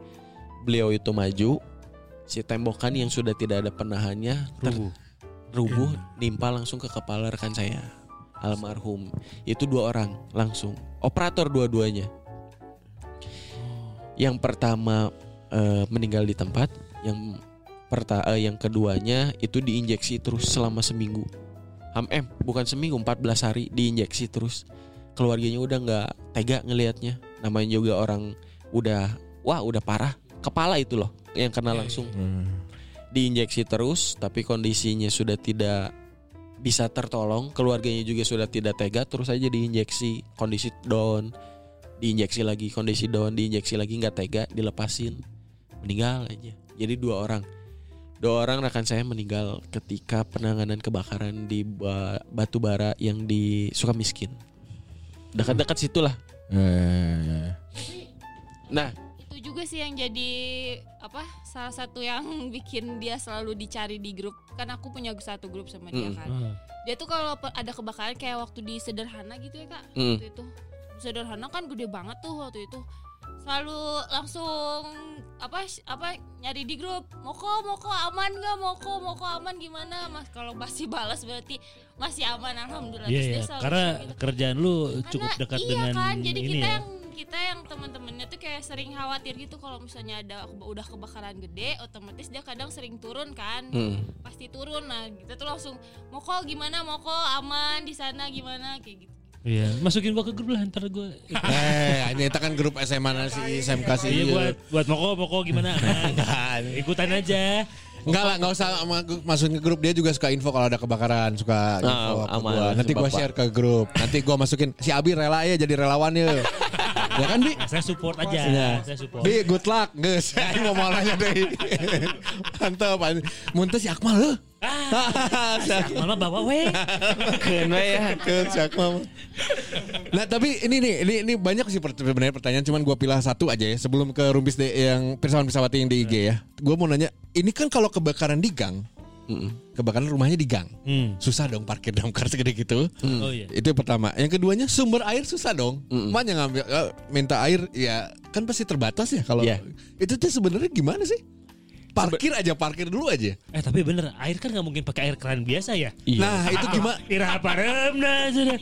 Beliau itu maju Si tembokan yang sudah tidak ada penahannya Rubuh. rubuh nimpa langsung ke kepala rekan saya almarhum. Itu dua orang langsung. Operator dua-duanya. Yang pertama eh, meninggal di tempat yang perta eh, yang keduanya itu diinjeksi terus selama seminggu. Ham em bukan seminggu 14 hari diinjeksi terus. Keluarganya udah nggak tega ngelihatnya. Namanya juga orang udah wah udah parah. Kepala itu loh yang kena langsung. diinjeksi terus tapi kondisinya sudah tidak bisa tertolong, keluarganya juga sudah tidak tega, terus aja diinjeksi, kondisi down, diinjeksi lagi, kondisi down, diinjeksi lagi nggak tega, dilepasin, meninggal aja. Jadi dua orang, dua orang rekan saya meninggal ketika penanganan kebakaran di ba- batu bara yang di Sukamiskin, dekat-dekat situlah. Eh, Nah, juga sih yang jadi apa salah satu yang <laughs> bikin dia selalu dicari di grup. Kan aku punya satu grup sama dia Mm. kan. Dia tuh kalau ada kebakaran kayak waktu di sederhana gitu ya kak. Mm. Waktu itu sederhana kan gede banget tuh waktu itu. Selalu langsung apa apa nyari di grup. Moko moko aman gak moko moko aman gimana mas? Kalau masih balas berarti masih aman alhamdulillah. Iya Terus ya, dia selalu karena gitu. kerjaan lu cukup Karena dekat iya dengan kan, jadi ini kita ya. yang kita yang teman-temannya tuh kayak sering khawatir gitu kalau misalnya ada udah kebakaran gede, otomatis dia kadang sering turun kan, hmm. pasti turun. Nah kita tuh langsung moko gimana moko aman di sana gimana kayak gitu. Iya, masukin gua ke grup lah ntar gua. eh, ini kita kan grup SMA nasi SMK sih. Iya buat buat moko moko gimana? Kan. <laughs> Ikutan aja. Enggak lah, enggak usah masukin ke grup dia juga suka info kalau ada kebakaran, suka info Ah, ke aman, gua. Nanti gua share ke grup. Nanti gua masukin si Abi rela ya jadi relawan ya. <laughs> ya kan Bi? Saya support aja. Iya. Saya support. Bi, good luck, guys. Aing <laughs> mau mau nanya deh. Mantap, muntah si Akmal heuh. Ah, Malah bawa weh. Kena ya. Ke si Akmal. Nah, tapi ini nih, ini ini banyak sih sebenarnya pertanyaan cuman gua pilih satu aja ya sebelum ke Rumpis de yang Pirsawan Pirsawati yang di IG ya. Gua mau nanya, ini kan kalau kebakaran di gang, Mm-mm. kebakaran rumahnya di gang. Hmm. Susah dong parkir damkar segede gitu. Oh iya. Itu yang pertama. Yang keduanya sumber air susah dong. Makanya ngambil eh, minta air ya kan pasti terbatas ya kalau Iya. itu tuh sebenarnya gimana sih? Parkir aja, parkir dulu aja. Eh tapi bener, air kan nggak mungkin pakai air keran biasa ya. Iya. Nah, itu gimana? Sudah.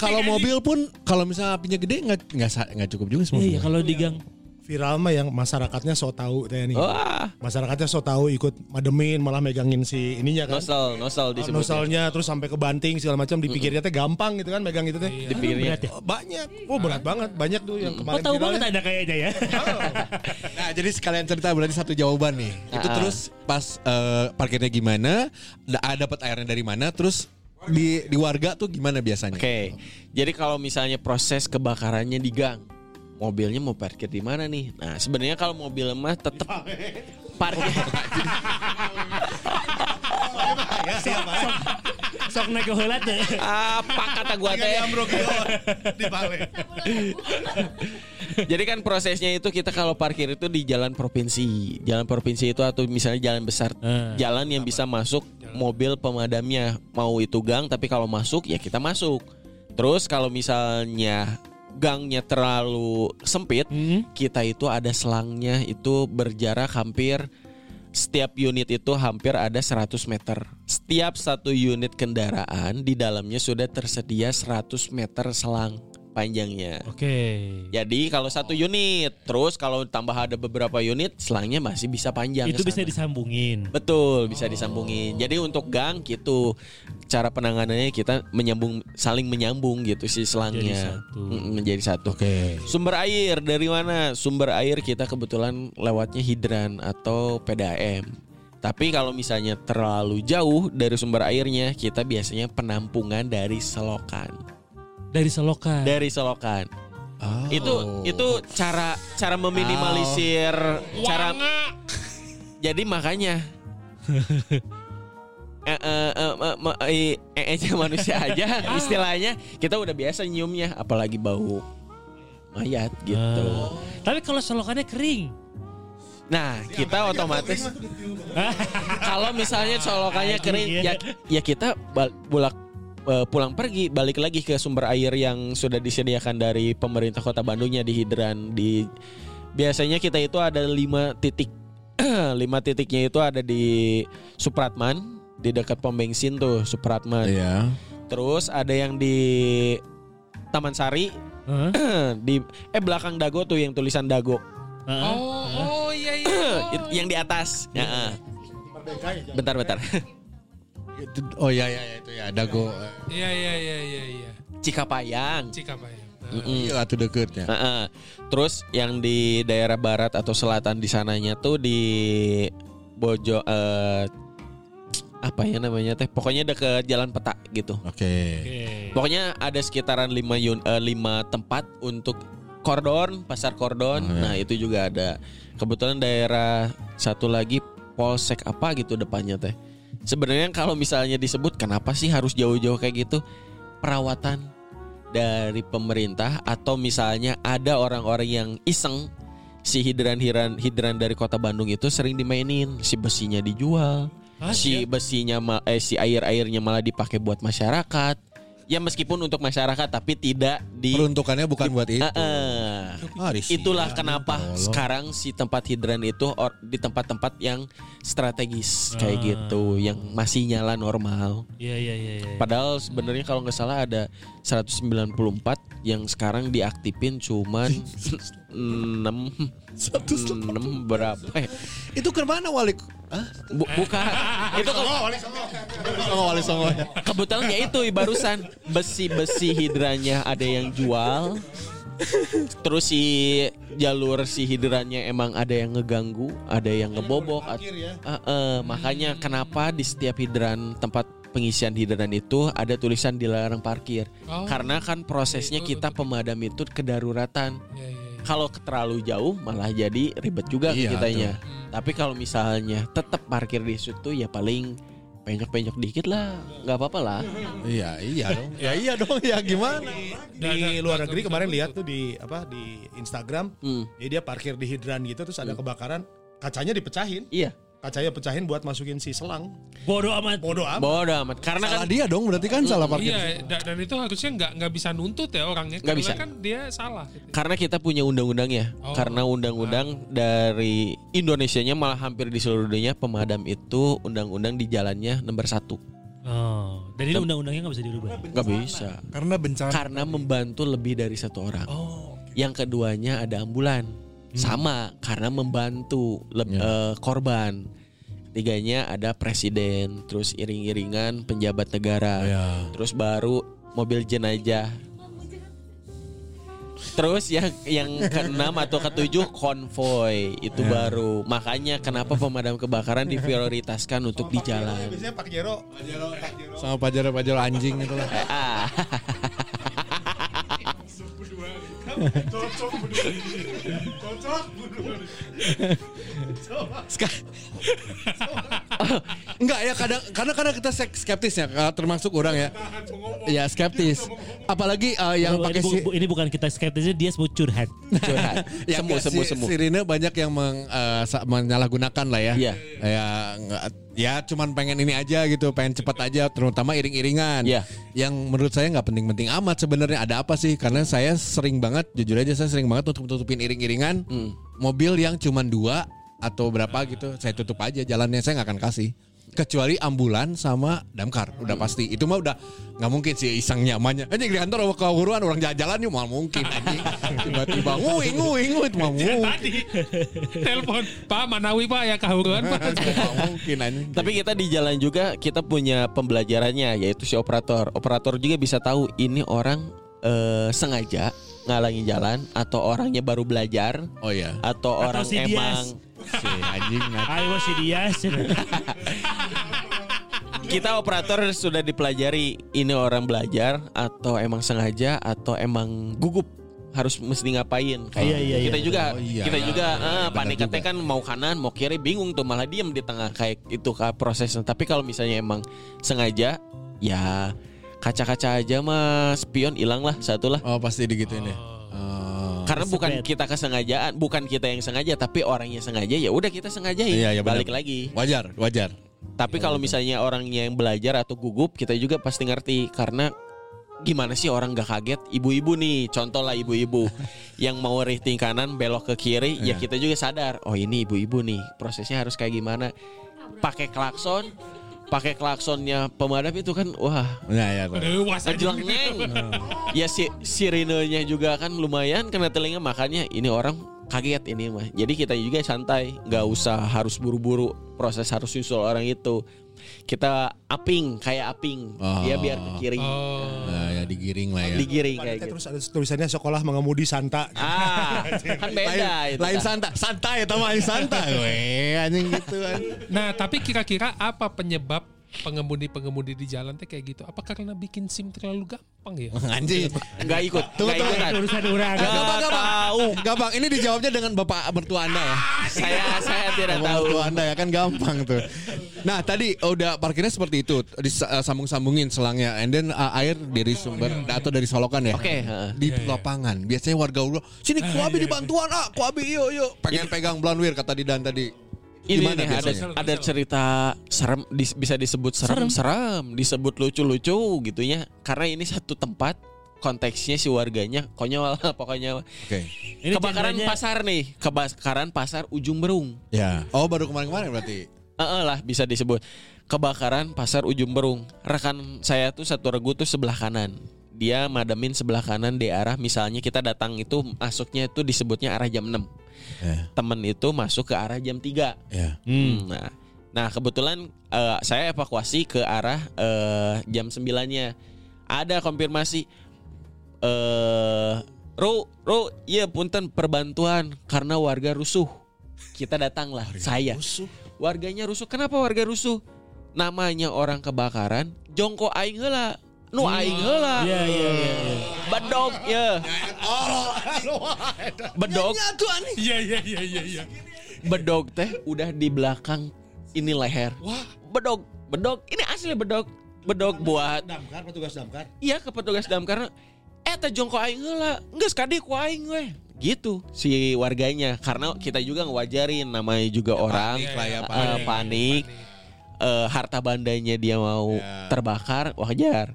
Kalau mobil pun kalau misalnya apinya gede nggak nggak cukup juga semua. Iya, kalau di gang. Viral mah yang masyarakatnya so tahu teh nih. Wah, Masyarakatnya so tahu ikut mademin malah megangin si ininya kan. nosal, nosal Oh, disebutnya. Nosalnya terus sampai ke banting segala macam dipikirnya teh gampang gitu kan megang itu teh. Dipikirnya. Berat ya? Oh, banyak. Oh berat banget, banyak tuh yang Oh kemarin tahu viralnya. banget ada kayaknya ya. <laughs> Nah, jadi sekalian cerita berarti satu jawaban nih. Itu Ah. terus pas eh, parkirnya gimana, da- dapat airnya dari mana, terus di di warga tuh gimana biasanya? Oke. Jadi kalau misalnya proses kebakarannya di gang, mobilnya mau parkir di mana nih? Nah, sebenarnya kalau mobil mah tetap parkir. Sok naik ke helat deh. Apa kata gua teh? di Bale. Jadi kan prosesnya itu kita kalau parkir itu di jalan provinsi. Jalan provinsi itu atau misalnya jalan besar, Eh. jalan yang bisa masuk mobil pemadamnya. Mau itu gang tapi kalau masuk ya kita masuk. Terus kalau misalnya gangnya terlalu sempit, Hmm. kita itu ada selangnya itu berjarak hampir setiap unit itu hampir ada 100 meter. Setiap satu unit kendaraan di dalamnya sudah tersedia 100 meter selang panjangnya. Oke. Jadi kalau satu unit, terus kalau tambah ada beberapa unit, selangnya masih bisa panjang. Itu bisa disambungin. Betul, bisa disambungin. Jadi untuk gang gitu, cara penanganannya kita menyambung, saling menyambung gitu si selangnya. satu. Menjadi satu. Oke. Sumber air dari mana? Sumber air kita kebetulan lewatnya hidran atau PDAM. Tapi kalau misalnya terlalu jauh dari sumber airnya, kita biasanya penampungan dari selokan. Dari selokan. Dari selokan. Oh. Itu itu cara cara meminimalisir cara Jadi makanya <laughs> eh, eh, eh, eh, eh, eh, eh, manusia aja <laughs> istilahnya kita udah biasa nyiumnya apalagi bau mayat gitu. Tapi kalau selokannya kering. Nah, kita otomatis <laughs> kalau misalnya solokannya kering ya ya kita bal- eh, pulang pergi balik lagi ke sumber air yang sudah disediakan dari pemerintah Kota Bandungnya di hidran di biasanya kita itu ada lima titik <clears throat> lima titiknya itu ada di Supratman di dekat pom bensin tuh Supratman Iya. terus ada yang di Taman Sari Hah? <clears throat> di eh belakang Dago tuh yang tulisan Dago Hah? Oh, oh iya iya. <clears throat> It- yang di atas ya ah. bentar bentar Oh iya iya iya, itu ya dago. Iya iya iya iya iya. Cikapayang Cikapayang. Mm-mm. Iya tuh deketnya. Heeh. Terus yang di daerah barat atau selatan di sananya tuh di Bojo eh apa ya namanya teh pokoknya deket jalan peta gitu Oke. pokoknya ada sekitaran lima yun, eh, lima tempat untuk kordon pasar kordon Oh, ya. nah itu juga ada kebetulan daerah satu lagi polsek apa gitu depannya teh sebenarnya kalau misalnya disebut kenapa sih harus jauh-jauh kayak gitu? Perawatan dari pemerintah atau misalnya ada orang-orang yang iseng si hidran hidran hidran dari kota Bandung itu sering dimainin si besinya dijual si besinya ma- eh si air airnya malah dipakai buat masyarakat ya meskipun untuk masyarakat tapi tidak di Peruntukannya bukan buat itu. Ah, risih. Itulah kenapa sekarang si tempat hidran itu or- di tempat-tempat yang strategis kayak gitu, yang masih nyala normal. Iya iya iya. iya. Padahal sebenarnya kalau nggak salah ada 194 yang sekarang diaktifin cuman <laughs> 6 6 berapa? Eh, Itu ke mana wali? Hah? bu- bukan. <laughs> itu ke- Sama wali Songo ya. kebetulan ya itu barusan besi-besi hidranya ada yang jual. Terus si jalur si hidrannya emang ada yang ngeganggu, ada yang ngebobok. at- Eh, eh, makanya kenapa di setiap hidran tempat pengisian hidran itu ada tulisan dilarang parkir. Oh. Karena kan prosesnya kita pemadam itu kedaruratan. Ya, ya, ya. Kalau terlalu jauh malah jadi ribet juga Iya, kitanya. Tapi kalau misalnya tetap parkir di situ ya paling penyok-penyok dikit lah, nggak apa-apa lah. Iya, iya dong. Ya iya dong, ya gimana? Di luar negeri kemarin lihat tuh di apa di Instagram, Hmm. jadi dia parkir di hidran gitu terus ada kebakaran, kacanya dipecahin, Iya. Kacanya pecahin buat masukin si selang. Bodoh amat. Bodoh amat. Bodoh amat. Karena kan Salah dia dong berarti kan salah parkir. Iya, da- dan itu harusnya nggak nggak bisa nuntut ya orangnya. Nggak karena bisa. kan dia salah. gitu. karena kita punya undang-undangnya. Oh. Karena undang-undang dari Indonesianya malah hampir di seluruh dunia pemadam itu undang-undang di jalannya nomor satu. Oh, dan ini undang-undangnya nggak bisa dirubah. Nggak bisa. Karena bencana. Karena membantu lebih dari satu orang. Yang keduanya ada ambulan. Sama karena membantu leb- eh, korban. Tiganya ada presiden, terus iring-iringan penjabat negara. Terus baru mobil jenazah. Terus yang yang keenam atau ketujuh konvoy itu baru. Makanya kenapa pemadam kebakaran diprioritaskan untuk di jalan. Biasanya Pak Jero Sama pajero-pajero anjing itu lah. <laughs> Ah. Ska- Enggak ya kadang karena kadang kita skeptis ya termasuk orang ya. Ya skeptis. Apalagi eh, yang ini, pakai si bu- ini bukan kita skeptisnya dia sebut curhat. Curhat. <laughs> ya semu, semu, si, semu. Sirine banyak yang meng, sa- menyalahgunakan lah ya. Iya. Ya enggak ya cuman pengen ini aja gitu, pengen cepat aja terutama iring-iringan. Iya. Yang menurut saya nggak penting-penting amat sebenarnya ada apa sih? Karena saya sering banget jujur aja saya sering banget untuk tutupin iring-iringan Hmm. mobil yang cuman dua atau berapa gitu saya tutup aja jalannya saya nggak akan kasih kecuali ambulan sama damkar udah pasti. Itu mah udah nggak mungkin sih iseng nyamannya. Anjing di kantor ke huruan orang jalan-jalan yuk mal mungkin anjing. <laughs> Tiba-tiba ngui ngui ngui itu mah mungkin. Tadi. <laughs> Telepon Pak Manawi Pak? Ya kahuruan Pak. <laughs> Mungkin anjing. Tapi kita di jalan juga kita punya pembelajarannya yaitu si operator. Operator juga bisa tahu ini orang eh, sengaja ngalangin jalan atau orangnya baru belajar oh iya. atau orang si emang si anjing Ayo si Dias. kita operator sudah dipelajari ini orang belajar atau emang sengaja atau emang gugup harus mesti ngapain kayak Iya, iya, kita iya. juga Oh, iya. kita juga eh, benar panik juga. kan mau kanan mau kiri bingung tuh malah diem di tengah kayak itu kah prosesnya tapi kalau misalnya emang sengaja ya kaca-kaca aja mah spion hilang lah satu lah oh pasti digituin ya Oh. Karena bukan Spread. kita kesengajaan bukan kita yang sengaja tapi orang yang sengaja ya udah kita sengajain. Iya, iya, benar. balik lagi. Wajar wajar. Tapi kalau misalnya orangnya yang belajar atau gugup, kita juga pasti ngerti. Karena gimana sih orang gak kaget? Ibu-ibu nih contoh lah ibu-ibu. <laughs> Yang mau rifting kanan belok ke kiri ya Iya. kita juga sadar oh ini ibu-ibu nih prosesnya harus kayak gimana? Pakai klakson pakai klaksonnya pemadam itu kan wah. Ya ya tahu. Aduh, was aja ngejleng gitu. ya si sirenenya juga kan lumayan kena telinga makanya ini orang kaget ini mah jadi kita juga santai nggak usah harus buru-buru proses harus susul orang itu kita aping kayak aping dia biar ke kiri Oh. Nah, ya, digiring lah ya. digiring kayak gitu. Terus ada tulisannya sekolah mengemudi Santa. Ah, kan beda lain, itu. lain kan. santa, santai atau main santai, weh anjing gitu kan. Nah, tapi kira-kira apa penyebab pengemudi-pengemudi di jalan teh kayak gitu? Apa karena bikin SIM terlalu gampang ya? <laughs> Anjing. Nggak ikut, nggak ikutan. Urusan orang. Nggak tahu. Gampang, ini dijawabnya dengan bapak mertua anda ya. Saya saya tidak tahu. mertua anda ya kan gampang tuh. Nah tadi udah parkirnya seperti itu, disambung-sambungin selangnya, and then uh, air dari sumber atau dari solokan ya. Oke, heeh. Di lapangan, biasanya warga udah sini kuabi dibantuan ah, kuabi yuk yuk. Pengen pegang Blanwir kata Didan tadi. Ini Gimana nih ada biasanya? ada cerita serem dis- bisa disebut serem, serem, disebut lucu-lucu gitu ya. Karena ini satu tempat konteksnya si warganya konyol <laughs> pokoknya. Oke. Ini kebakaran genrenya- pasar nih, kebakaran pasar Ujung Berung. Ya. Oh baru kemarin-kemarin berarti. Eh lah bisa disebut kebakaran pasar Ujung Berung. Rekan saya tuh satu regu tuh sebelah kanan. Dia madamin sebelah kanan di arah misalnya kita datang itu masuknya itu disebutnya arah jam 6. Ya. Temen itu masuk ke arah jam 3. Ya. Hmm, Nah, nah kebetulan eh, saya evakuasi ke arah eh, jam 9-nya. Ada konfirmasi eh Ru, Ru, iya punten perbantuan karena warga rusuh. Kita datanglah saya. Warganya rusuh. Kenapa warga rusuh? Namanya orang kebakaran, jongko aing heula. Nu aing heula. Iya iya iya. iya. Bedog ya. Bedog, Iya iya iya iya iya. bedog teh udah di belakang ini leher. Wah, bedog, bedog. Ini asli bedog. Bedog buat Damkar petugas damkar. iya ke petugas damkar. Eh teh jongko aing heula. Geus kadi ku aing we. Gitu si warganya karena kita juga ngewajarin namanya juga orang panik lah ya, eh, panik. panik. Eh, harta bandanya dia mau Ya. terbakar wajar.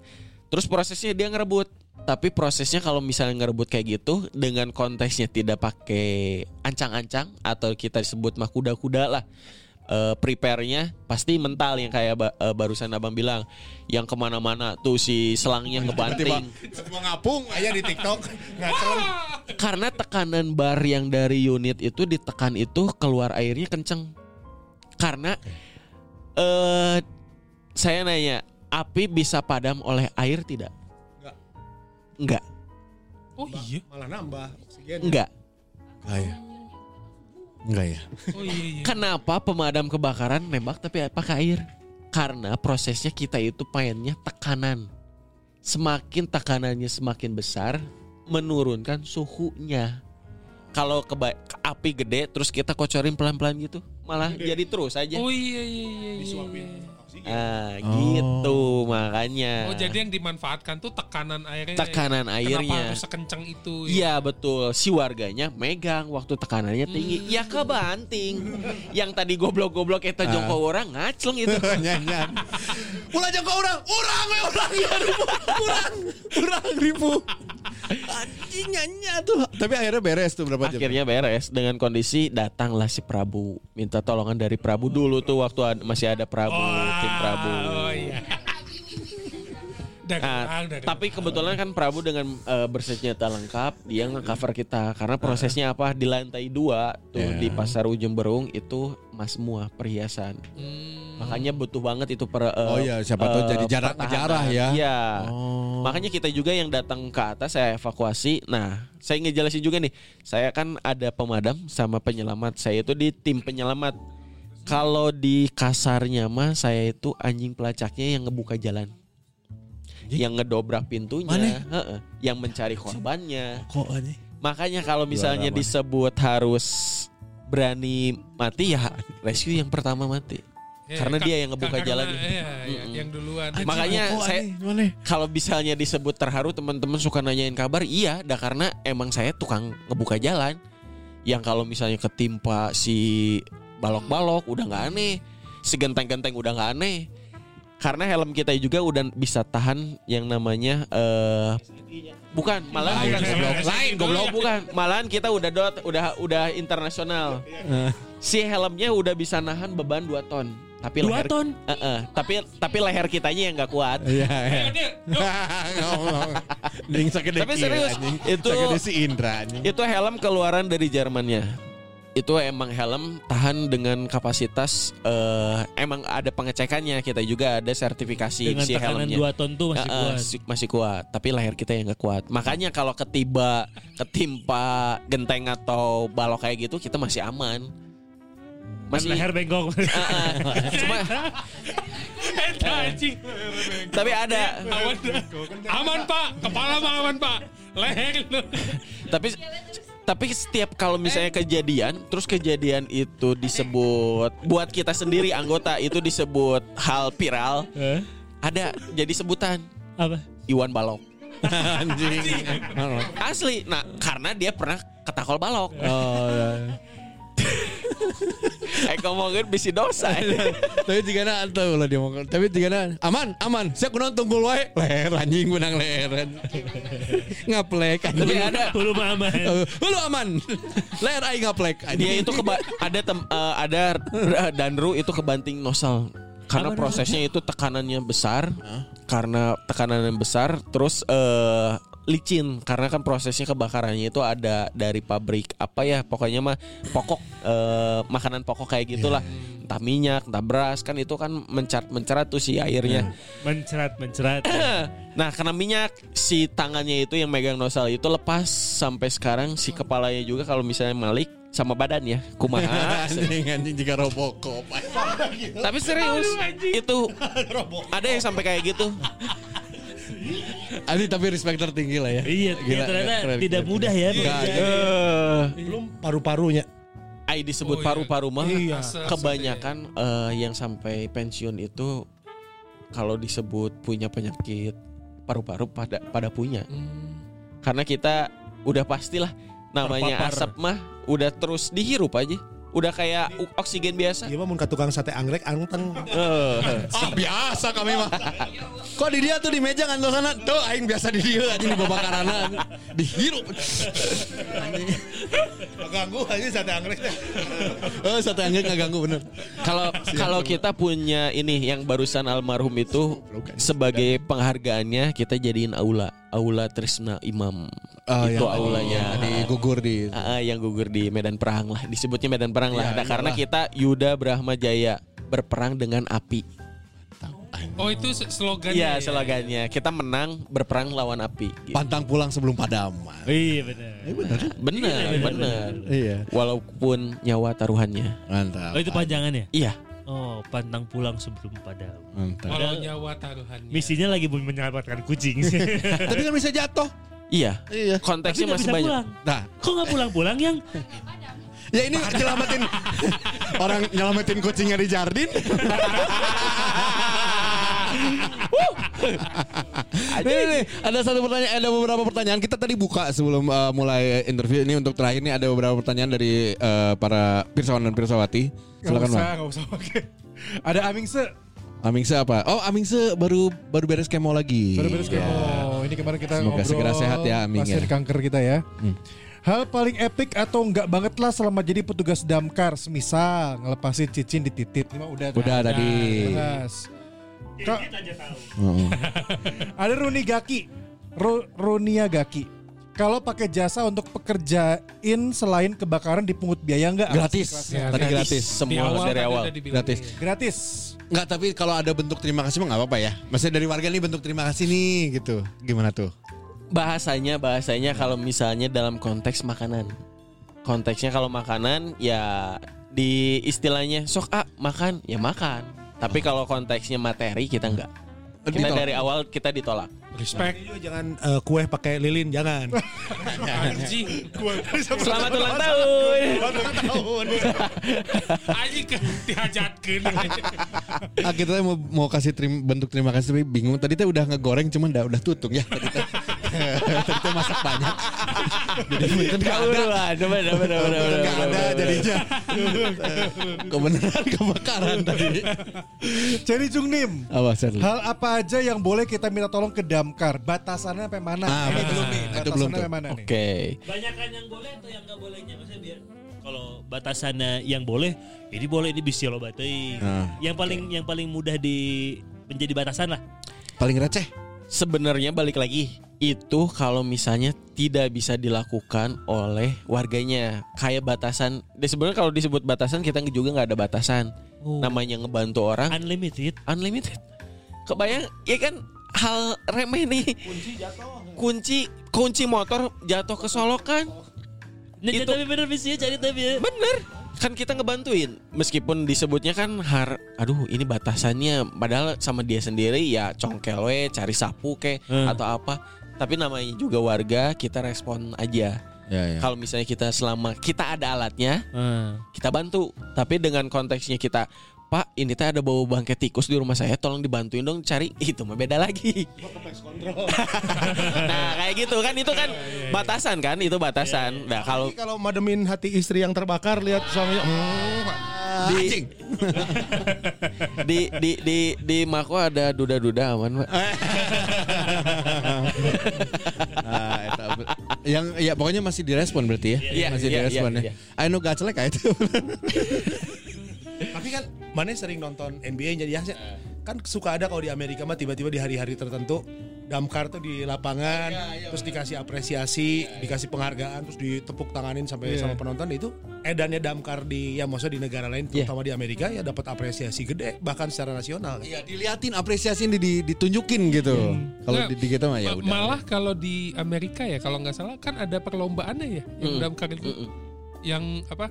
Terus prosesnya dia ngerebut. Tapi prosesnya kalau misalnya ngerebut kayak gitu dengan konteksnya tidak pakai ancang-ancang atau kita sebut mah kuda-kuda lah. Eh, prepare-nya pasti mental yang kayak ba- eh, barusan abang bilang yang ke mana-mana tuh si selangnya ngebanting Mau ngapung aya di TikTok. <laughs> Karena tekanan bar yang dari unit itu ditekan itu keluar airnya kenceng karena eh saya nanya api bisa padam oleh air tidak Enggak. enggak Oh iya. Malah nambah oksigen. enggak Enggak ya. Enggak ya. Oh iya iya. kenapa pemadam kebakaran nembak tapi pakai air karena prosesnya kita itu pengennya tekanan semakin tekanannya semakin besar menurunkan suhunya kalau keba- api gede terus kita kocorin pelan-pelan gitu malah jadi terus aja Oh iya iya iya. iya, Disuapin iya. Oksigen. ah gitu makanya Oh jadi yang dimanfaatkan tuh tekanan airnya. tekanan Kenapa airnya harus sekencang itu? ya? Iya betul si warganya megang waktu tekanannya tinggi ya kebanting yang tadi goblok-goblok kita jongkok orang ngacleng itu <laughs> Nyanyian. Ulah jangka orang, orang we orang ya ribu, orang, orang ribu. Anjing nyanyi tuh. Tapi akhirnya beres tuh berapa jam? akhirnya beres dengan kondisi datanglah si Prabu minta tolongan dari Prabu dulu tuh waktu ad- masih ada Prabu Prabu Oh iya. Nah, tapi kebetulan kan Prabu dengan eh, bersenjata lengkap dia nge-cover kita karena prosesnya apa di lantai dua tuh Ya. di pasar Ujung Berung itu mas semua perhiasan Hmm. makanya butuh banget itu per, eh, Oh iya, siapa tahu eh, jadi jarak pertahanan. ngejarah ya. Iya. Oh. Makanya kita juga yang datang ke atas saya evakuasi. Nah, saya ngejelasin juga nih. Saya kan ada pemadam sama penyelamat. Saya itu di tim penyelamat. Kalau di kasarnya mah saya itu anjing pelacaknya yang ngebuka jalan. Yang ngedobrak pintunya, Mana? heeh, yang mencari korbannya. Kok anjing? Makanya kalau misalnya disebut harus berani mati ya rescue yang pertama mati. Ya, Karena ka- dia yang ngebuka. Iya, iya, Mm-mm. yang duluan. Makanya saya kalau misalnya disebut terharu teman-teman suka nanyain kabar iya dah karena emang saya tukang ngebuka jalan yang kalau misalnya ketimpa si balok-balok udah nggak aneh. Si genteng-genteng udah nggak aneh. Karena helm kita juga udah bisa tahan yang namanya eh bukan malah Lain, bukan goblok. lain. Goblok bukan. Malahan kita udah dot udah udah internasional. Si helmnya udah bisa nahan beban 2 ton. Tapi Dua leher ton? Eh, eh, tapi tapi leher kitanya yang nggak kuat. Iya, iya. Ding <laughs> sakit Tapi serius, itu- si Indra. Itu helm keluaran dari Jermannya. Itu emang helm tahan dengan kapasitas eh, emang ada pengecekannya. Kita juga ada sertifikasi Dengan si tekanan helmnya. 2 ton tuh masih eh, kuat. si- masih kuat. Tapi leher kita yang nggak kuat. Makanya kalau ketiba ketimpa genteng atau balok kayak gitu kita masih aman. Masih leher bengkok. Cuma tapi ada. Aman, aman pak, kepala mah aman pak, leher. Tapi tapi setiap kalau misalnya kejadian terus kejadian itu disebut buat kita sendiri anggota itu disebut hal viral Eh, ada jadi sebutan Apa? Iwan Balok <laughs> Anjing. asli nah karena dia pernah ketakol balok Oh, ya. <laughs> eh ngomongin bisi dosa tapi jika na tahu lah dia mau tapi jika na aman. Aman saya kuno tunggul wae. Leher anjing menang leher. Ngaplek tapi anjing ada. Hulu aman. Eh, lu aman. Leher aing ngaplek dia itu keba ada tem, eh, ada Danru itu kebanting nosal karena prosesnya itu tekanannya besar. Karena tekanan yang besar terus eh licin. Karena kan prosesnya kebakarannya itu ada dari pabrik apa ya pokoknya mah pokok eh, makanan pokok kayak gitulah. Entah minyak entah beras kan itu kan mencerat mencerat tuh si airnya. Mencerat, mencerat. <clears throat> Nah karena minyak si tangannya itu yang megang nosal itu lepas sampai sekarang si kepalanya juga kalau misalnya Malik sama badan ya kumaha. <laughs> anjing anjing jika robokop Tapi serius itu ada yang sampai kayak gitu. anjing tapi respect tertinggi lah ya Iya, Gila, ternyata keren, tidak keren. mudah ya. Enggak, bekerja. Eh, Belum paru-parunya. ai disebut Oh, iya. paru-paru mah Iya. kebanyakan eh, yang sampai pensiun itu kalau disebut punya penyakit paru-paru pada pada punya. Karena kita udah pastilah namanya Terpapar. asap mah udah terus dihirup aja. Udah kayak oksigen biasa. Iya mah mun ka tukang sate anggrek anteng. Eh. Ah biasa kami mah. Kok di dia tuh di meja kan sana tuh aing biasa di dia anjing di babakaranan. Dihirup. Ganggu aja sate anggrek teh. Oh, satu angin nggak ganggu bener. Kalau kalau kita punya ini yang barusan almarhum itu sebagai penghargaannya kita jadiin aula, aula Trisna Imam. Oh, itu yang aulanya di gugur di ah, yang gugur di medan perang lah, disebutnya medan perang lah. Iya, Nah, karena kita Yuda Brahma Jaya berperang dengan api. Oh itu slogannya. Iya, ya? slogannya. Kita menang berperang lawan api. Gitu. pantang pulang sebelum padaman. Iya benar. Bener, bener. Iya. Walaupun nyawa taruhannya. Mantap. Oh itu panjangannya? Iya. Oh, pantang pulang sebelum padam. Mantap. Walau nyawa taruhannya. Misinya lagi menyelamatkan kucing. <laughs> Tapi kan bisa jatuh. Iya. Iya. Konteksnya masih bisa banyak. pulang. Nah, Kok nggak pulang-pulang yang? <laughs> ya ini nyelamatin <laughs> orang nyelamatin kucingnya di jardin. Ini, nih, ada satu pertanyaan, ada beberapa pertanyaan. Kita tadi buka sebelum uh, mulai interview ini untuk terakhir ini ada beberapa pertanyaan dari uh, para pirsawan dan pirsawati. Silakan, usah, Bang. gak usah oke. Ada Amingse, Amingse apa? Oh, Amingse baru baru beres kemo lagi. baru beres Ya. kemo. Ini kemarin kita Semoga ngobrol segera sehat ya, Aming, ya. kanker kita ya. Hmm. Hal paling epic atau enggak banget lah selama jadi petugas damkar, semisal ngelepasin cicin di titit. Ini mah udah. Udah tadi. Bahas. Kak, Heeh. <laughs> ada Runi Gaki, Ru, Runia Gaki. Kalau pakai jasa untuk pekerjain selain kebakaran dipungut biaya enggak? Gratis. Ya, Tadi gratis. Semua awal dari awal. Gratis. Gratis. Enggak, tapi kalau ada bentuk terima kasih mah nggak apa-apa ya. Maksudnya dari warga nih bentuk terima kasih nih gitu. Gimana tuh? bahasanya bahasanya kalau misalnya dalam konteks makanan konteksnya kalau makanan ya di istilahnya sok ah makan ya makan tapi kalau konteksnya materi kita enggak kita Ditolak. dari awal kita ditolak Respect. Juga jangan eh, kue pakai lilin, jangan. <laughs> Anjing. selamat ulang tahun <laughs> Anjing ke dihajatkeun. <laughs> Ah, kita mau mau kasih terim- bentuk terima kasih tapi bingung. Tadi teh udah ngegoreng cuman udah udah tutung ya. Tadi teh teh masak banyak. <laughs> Jadi mungkin nggak ada. Kebetulan, bener, bener, bener, bener, Nggak bener, ada jadinya. <laughs> Kebenaran kebakaran tadi. Jadi Jung Nim, Apa hal apa aja yang boleh kita minta tolong ke damkar? Batasannya sampai mana? Ah, ini belum nih. Itu Batasannya sampai mana nih? oke Banyakan yang boleh atau yang nggak bolehnya? Maksudnya biar kalau batasannya yang boleh, ini boleh ini bisa lo batai. Nah, yang paling yang paling mudah di menjadi batasan lah. Paling receh. Sebenarnya balik lagi itu kalau misalnya tidak bisa dilakukan oleh warganya. Kayak batasan sebenarnya kalau disebut batasan kita juga nggak ada batasan. Oh. namanya ngebantu orang. Unlimited. unlimited. Kebayang ya kan hal remeh nih. Kunci kunci motor jatuh ke solokan. Nah, Itu- tapi bener bisa cari tapi ya. bener kan kita ngebantuin meskipun disebutnya kan har aduh ini batasannya padahal sama dia sendiri ya congkel we cari sapu kek Hmm. atau apa tapi namanya juga warga kita respon aja Ya, ya. kalau misalnya kita selama kita ada alatnya Ah. kita bantu tapi dengan konteksnya kita Pak ini teh ada bau bangkai tikus di rumah saya tolong dibantuin dong cari. <laughs> Itu mah beda lagi. <laughs> Nah kayak gitu kan itu kan batasan kan itu batasan. Nah kalau Kalau mademin hati istri yang terbakar lihat suaminya hmm, di <laughs> di di di di Mako ada duda-duda aman pak. Ah, eta be- yang ya pokoknya masih direspon berarti ya. Iya, masih iya, direspon iya, ya. iya. Ayo gacelek kayak itu. Tapi kan mana sering nonton NBA jadi ya kan suka ada kalau di Amerika mah tiba-tiba di hari-hari tertentu damkar tuh di lapangan terus dikasih apresiasi, dikasih penghargaan terus ditepuk tanganin sampai sama penonton itu edannya damkar di ya maksudnya di negara lain terutama di Amerika ya dapat apresiasi gede bahkan secara nasional. Iya, diliatin apresiasi di, di- ditunjukin gitu. Kalau Nggak, di, di kita mah ya Ma- udah. Malah kalau di Amerika ya kalau nggak salah kan ada perlombaannya ya yang Mm. damkar itu Mm-mm. yang apa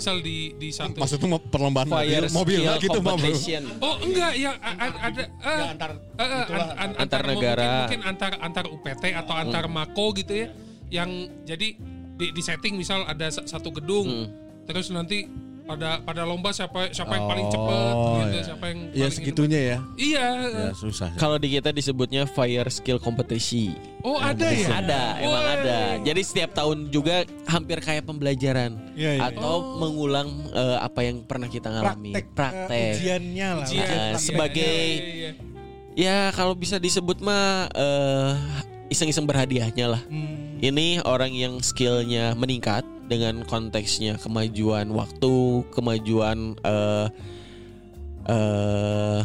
misal di di satu Maksudnya mau perlombaan mobil, mobil lah gitu competition oh enggak yang a- a- ada eh, Ya, antar itulah. an- an- Antar negara. mungkin, antar antar UPT atau antar Mako gitu ya yang jadi di, di setting misal ada sa- satu gedung Mm. terus nanti pada pada lomba siapa siapa yang paling cepet Oh, gitu ya. siapa yang Ya paling segitunya ya. iya Ya susah. kalau di kita disebutnya fire skill competition oh ada ya ada emang ada jadi setiap tahun juga hampir kayak pembelajaran Iya, iya. atau mengulang eh, apa yang pernah kita ngalami Praktek, praktek eh, ujiannya lah. Ujian. Nah, Iya, sebagai iya, iya, iya. ya kalau bisa disebut mah eh, iseng-iseng berhadiahnya lah Hmm. ini orang yang skillnya meningkat dengan konteksnya kemajuan waktu kemajuan eh eh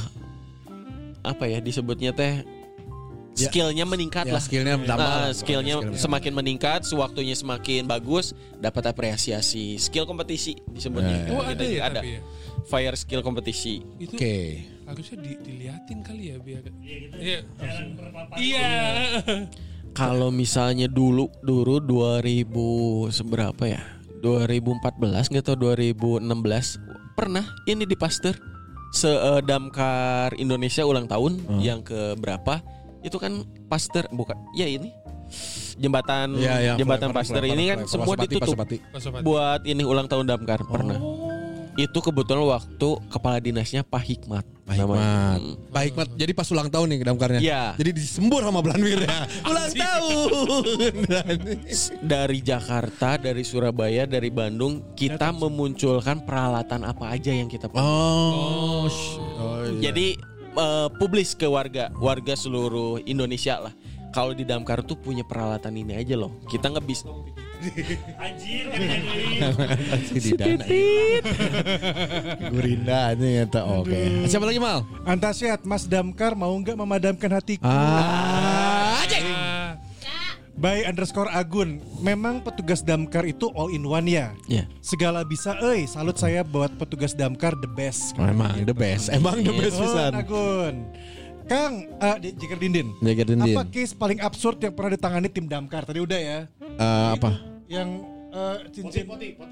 apa ya disebutnya teh Ya. skillnya meningkat Ya, lah skillnya tambah. Lah. skillnya semakin meningkat, sewaktunya semakin bagus, dapat apresiasi. Skill kompetisi disebutnya. Ya, oh Gitu. ada ya ada. tapi ya Fire skill kompetisi. Oke. Harusnya di- diliatin kali ya biar iya iya Kalau misalnya dulu dulu 2000 seberapa ya? 2014 nggak tahu 2016 pernah ini di Pasteur se Damkar Indonesia ulang tahun Hmm. yang ke berapa? Itu kan Pasteur bukan? Ya ini jembatan Ya, ya, jembatan Pasteur ini kan semua ditutup Pasopati. Buat ini ulang tahun Damkar pernah. Itu kebetulan waktu kepala dinasnya Pak Hikmat. Pak namanya. Hikmat. Hmm. Pak Hikmat. Jadi pas ulang tahun nih damkarnya. Iya. Jadi disembur sama Belanwir ya. <laughs> ulang tahun. <laughs> Dari Jakarta, dari Surabaya, dari Bandung, kita memunculkan peralatan apa aja yang kita punya. oh. sh- oh iya. Jadi eh, publis ke warga, warga seluruh Indonesia lah. Kalau di Damkar tuh punya peralatan ini aja loh. Kita nggak bisa. Anjir. Di dana. Gurinda ini eta oke. Siapa lagi Mal? Antasyat, Mas Damkar mau nggak memadamkan hatiku? Ah, Ah, By underscore Agun, memang petugas damkar itu all in one ya. Ya. Segala bisa, eh salut saya buat petugas damkar the best. Emang the best. Emang the best pisan. Agun. Kang, uh, Jikir Dindin. Jaga dindin. Apa case paling absurd yang pernah ditangani tim damkar? Tadi udah ya. Eh, apa? Yang eh, cincin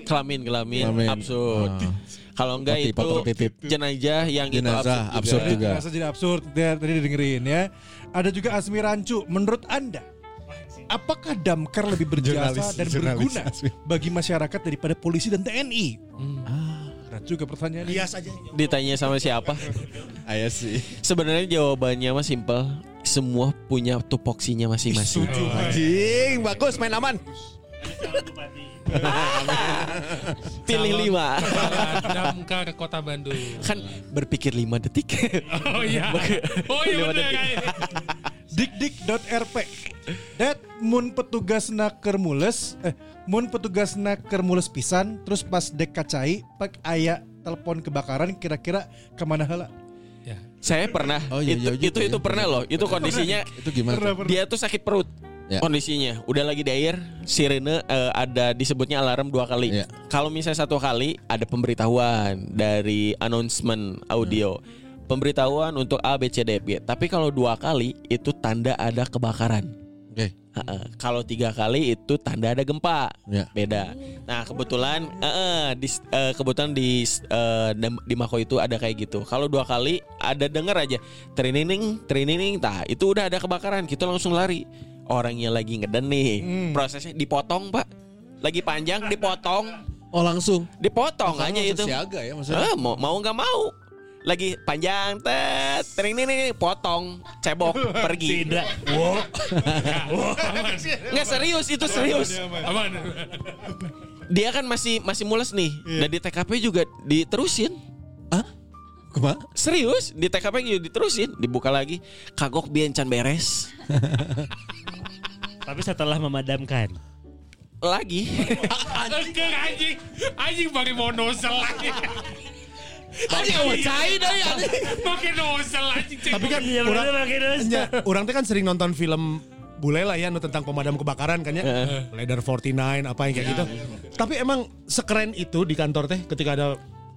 Kelamin, kelamin, Kelamin. absurd. Ah. Kalau enggak Poti, itu titit. jenazah yang itu Jenazah, absurd juga. Rasa jadi absurd. Ya, tadi didengerin ya. Ada juga Asmi Rancu. Menurut Anda, apakah damkar lebih berjasa Jurnalis- dan jurnalis berguna Asmi. bagi masyarakat daripada polisi dan TNI? Hmm. Ah, juga pertanyaan ini. Bias aja. Ditanya sama siapa? <laughs> Ayah sih. Sebenarnya jawabannya mah simpel. Semua punya tupoksinya masing-masing. Anjing, bagus main aman. <laughs> Pilih lima. Damkar Kota Bandung. Kan berpikir lima detik. Oh iya. <laughs> Oh iya detik. kayak. <laughs> Dikdik.rp Dat mun petugas naker mules eh mun petugas naker mules pisan terus pas dek kacai pak aya telepon kebakaran kira-kira ke mana heula Ya. Saya pernah. Oh, iya, itu, iya, itu gitu itu ya. pernah loh. Itu kondisinya Itu gimana? tuh? dia tuh sakit perut. Ya. Kondisinya udah lagi di air, sirene eh, ada disebutnya alarm dua kali. Ya. Kalau misalnya satu kali ada pemberitahuan dari announcement audio. Pemberitahuan untuk A B C D F, G. Tapi kalau dua kali itu tanda ada kebakaran. Oke. Heeh. Kalau tiga kali itu tanda ada gempa. Ya. Beda. Nah kebetulan, eh, di, eh, kebetulan di dem- di Mako itu ada kayak gitu. Kalau dua kali ada denger aja, training, training, tah itu udah ada kebakaran. Kita langsung lari. Orangnya lagi ngeden nih, prosesnya dipotong pak. Lagi panjang dipotong, Oh langsung. dipotong Karena aja langsung itu. Siaga ya maksudnya. Ah, mau mau nggak mau. Lagi panjang, tet, training nih, potong, cebok, <laughs> pergi. Tidak. <laughs> Nggak serius itu serius. Aman. Dia kan masih masih mules nih. Dan di TKP juga diterusin. Hah? Ke mana? Serius, di TKP juga diterusin, dibuka lagi. Kagok biencan beres. <laughs> Tapi setelah memadamkan. Lagi. Anjing. Anjing pakai mau nosel lagi. Anjing cair dari Pakai nosel anjing. Tapi kan Iya orang. Nya, orang tuh kan sering nonton film bule lah ya tentang pemadam kebakaran kan ya. Leader 49 apa yang kayak gitu. Tapi emang sekeren itu di kantor teh ketika ada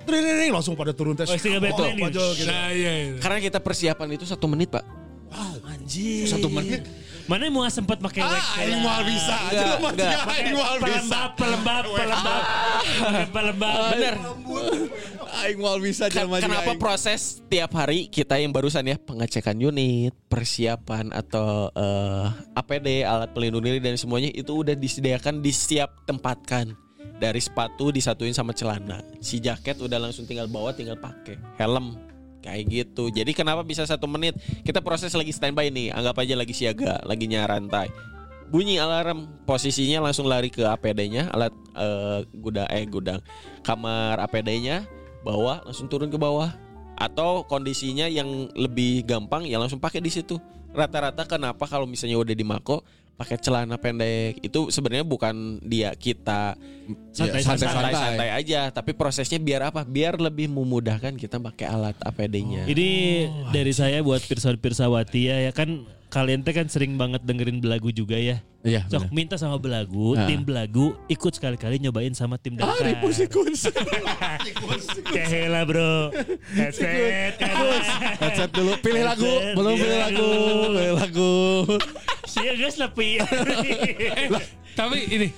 Dring, langsung pada turun tes. Oh, ini. gitu. Nah, iya, iya. Karena kita persiapan itu satu menit pak. Anjir. Satu menit. Mana mau sempat pakai wax? Ah, aing moal bisa. aja Enggak, enggak. aing bisa. Pelembab, pelembab, pelembab. Pelembab. Bener. Aing mau bisa jalan kenapa proses tiap hari kita yang barusan ya pengecekan unit, persiapan atau eh, APD, alat pelindung diri dan semuanya itu udah disediakan disiap tempatkan. Dari sepatu disatuin sama celana. Si jaket udah langsung tinggal bawa, tinggal pakai. Helm kayak gitu. Jadi kenapa bisa satu menit? Kita proses lagi standby nih. Anggap aja lagi siaga, lagi nyarantai. Bunyi alarm, posisinya langsung lari ke APD-nya, alat eh, gudang eh gudang kamar APD-nya, bawa langsung turun ke bawah. Atau kondisinya yang lebih gampang ya langsung pakai di situ. Rata-rata kenapa kalau misalnya udah di Mako pakai celana pendek itu sebenarnya bukan dia kita Santai, santai, santai. santai, santai aja, tapi prosesnya biar apa? Biar lebih memudahkan kita pakai alat APD-nya. Ini dari saya buat pirsawati ya, ya kan kalian teh kan sering banget dengerin belagu juga ya. Iya. Sok minta sama belagu, Ah. tim belagu ikut sekali-kali nyobain sama tim Ah, Dakar. ripus ikut. <laughs> Kehela bro. Headset. Headset dulu. Pilih lagu. Belum pilih lagu. Pilih lagu. <laughs> Sia guys <laughs> lebih. Tapi ini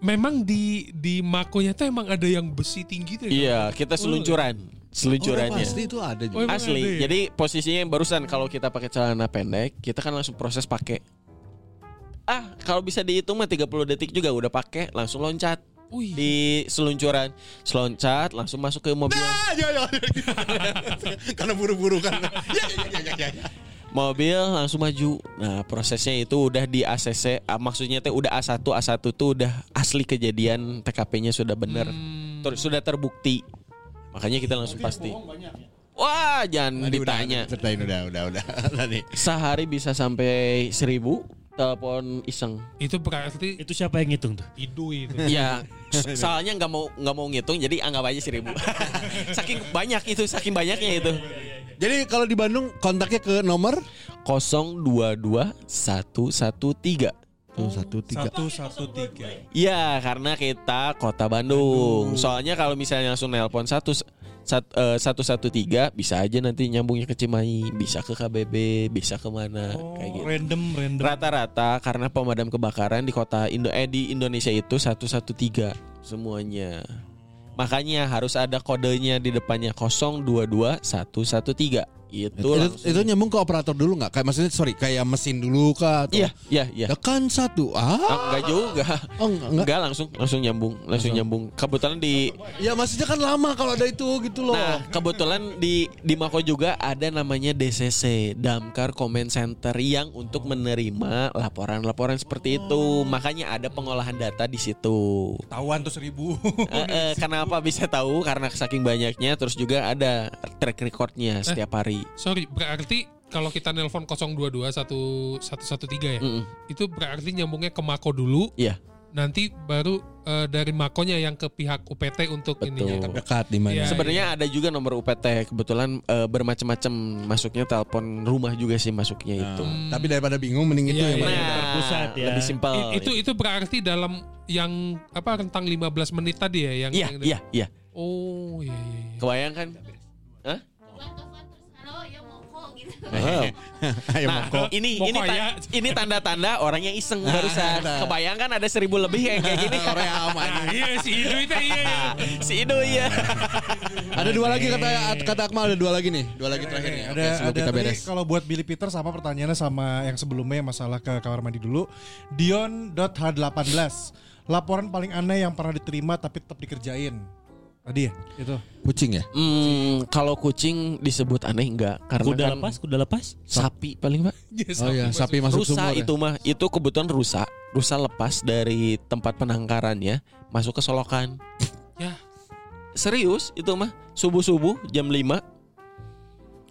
memang di di makonya tuh emang ada yang besi tinggi tuh. ya? Iya, kita seluncuran, seluncurannya. pasti itu ada Oh, juga. emang Asli. ada ya? Jadi posisinya yang barusan kalau kita pakai celana pendek, kita kan langsung proses pakai. Ah, kalau bisa dihitung mah 30 detik juga udah pakai, langsung loncat. Wih. Di seluncuran, seloncat langsung masuk ke mobil. Ah, ya, ya, ya. <laughs> Karena buru-buru kan. Ya, ya, ya, ya, ya. Mobil langsung maju. Nah, prosesnya itu udah di ACC, ah, maksudnya teh udah A1, A1 tuh udah asli kejadian TKP-nya sudah bener. Ter- sudah terbukti. Makanya kita langsung pasti. Wah, jangan ditanya. Ceritain udah, udah, udah. <laughs> Tadi. Sehari bisa sampai seribu telepon iseng. Itu berarti Itu siapa yang ngitung tuh? idu itu. Ya, soalnya nggak mau nggak mau ngitung, jadi anggap aja seribu. <laughs> saking banyak itu, saking banyaknya itu. Jadi kalau di Bandung kontaknya ke nomor 022 113. tuh satu tiga. Satu satu tiga. Iya, karena kita kota Bandung. Soalnya kalau misalnya langsung nelpon satu sat- eh, satu satu tiga bisa aja nanti nyambungnya ke Cimahi, bisa ke KBB, bisa ke mana kayak gitu. Random, random. Rata-rata karena pemadam kebakaran di kota Indo eh di Indonesia itu 113 semuanya. Makanya harus ada kodenya di depannya 022113. Itu, Itu, langsung. itu nyambung ke operator dulu nggak? Kayak maksudnya sorry kayak mesin dulu kah? Atau Iya, iya, iya. Tekan satu. Ah, Ah, enggak juga. oh, enggak, enggak. Enggak langsung langsung nyambung, langsung nyambung. Kebetulan di Ya maksudnya kan lama kalau ada itu gitu loh. Nah, kebetulan di di Mako juga ada namanya DCC, Damkar Comment Center yang untuk menerima laporan-laporan seperti itu. Makanya ada pengolahan data di situ. Tawan tuh seribu. Eh, eh, kenapa bisa tahu? Karena saking banyaknya, terus juga ada track recordnya setiap hari. Sorry, berarti kalau kita nelpon 022 113 ya. Mm-mm. Itu berarti nyambungnya ke Mako dulu. Iya. nanti baru eh, dari makonya yang ke pihak UPT untuk Betul. ininya. Dekat di mana? Iya. Sebenarnya ada juga nomor UPT kebetulan eh, bermacam-macam masuknya telepon rumah juga sih masuknya itu. Nah, Tapi daripada bingung mending itu Iya, yang iya. paling- Nah, terpusat ya. lebih simpel. I- itu itu berarti dalam yang apa rentang 15 menit tadi ya yang Iya, yang- iya, iya. Oh iya iya. iya. Kebayang kan? Moko. <laughs> Ayo Nah, mongko. ini Moko ini ta- ya. ini tanda-tanda orang yang iseng Nah, barusan. nah. Kebayang kan ada seribu lebih yang kayak gini. Korea aman. Iya si Ido itu iya. iya. si Ido ya. Ada dua lagi kata kata Akmal ada dua lagi nih, dua lagi terakhir nih. Oke, ada sebelum ada kita tadi beres. kalau buat Billy Peter sama pertanyaannya sama yang sebelumnya masalah ke kamar mandi dulu. Dion.h18 laporan paling aneh yang pernah diterima tapi tetap dikerjain. Tadi ya itu. Kucing ya? Hmm, kalau kucing disebut aneh enggak? Karena Kuda kan lepas, kuda lepas. sapi paling pak. <laughs> Oh iya, sapi masuk rusa sumur. ya? itu mah itu kebetulan rusa. Rusa lepas dari tempat penangkarannya masuk ke solokan. Ya. Serius itu mah subuh-subuh jam 5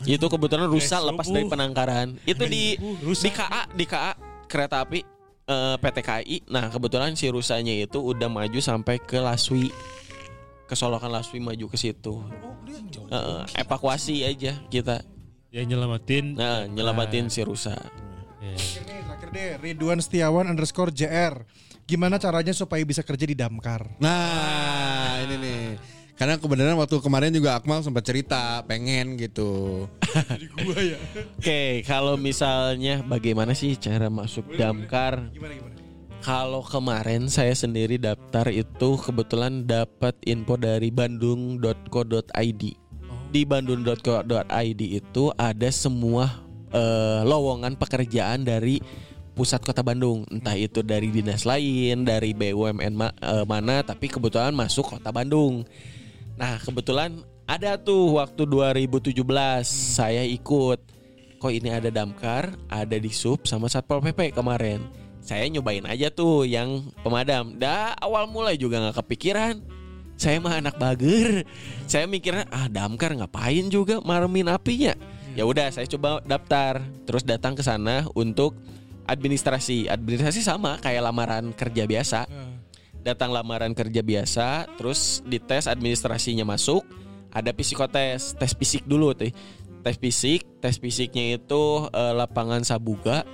itu kebetulan rusa Eh, lepas subuh. dari penangkaran. Itu di di KA di KA kereta api eh, PT KAI. Nah, kebetulan si rusanya itu udah maju sampai ke Laswi. Ke Solokan Laswi maju ke situ. Eh, evakuasi aja kita. Ya nyelamatin. Nah, nyelamatin si rusa. Ya. Terakhir deh. Ridwan Setiawan underscore JR. Gimana caranya supaya bisa kerja di damkar? Nah, ini nih. Karena kebenaran waktu kemarin juga Akmal sempat cerita pengen gitu. <laughs> Oke, kalau misalnya bagaimana sih cara masuk damkar? Kalau kemarin saya sendiri daftar itu kebetulan dapat info dari bandung.co.id. Di bandung.co.id itu ada semua eh, lowongan pekerjaan dari pusat kota Bandung, entah itu dari dinas lain, dari BUMN ma- eh, mana, tapi kebetulan masuk kota Bandung. Nah, kebetulan ada tuh waktu 2017 saya ikut. Kok ini ada damkar, ada di sub sama satpol pp kemarin. Saya nyobain aja tuh yang pemadam. Dah awal mulai juga nggak kepikiran. Saya mah anak bager. Saya mikirnya ah damkar ngapain juga maremin apinya. Ya udah saya coba daftar, terus datang ke sana untuk administrasi. Administrasi sama kayak lamaran kerja biasa datang lamaran kerja biasa, terus dites administrasinya masuk, ada psikotes, tes fisik dulu tuh. Tes fisik, tes fisiknya itu eh, lapangan Sabuga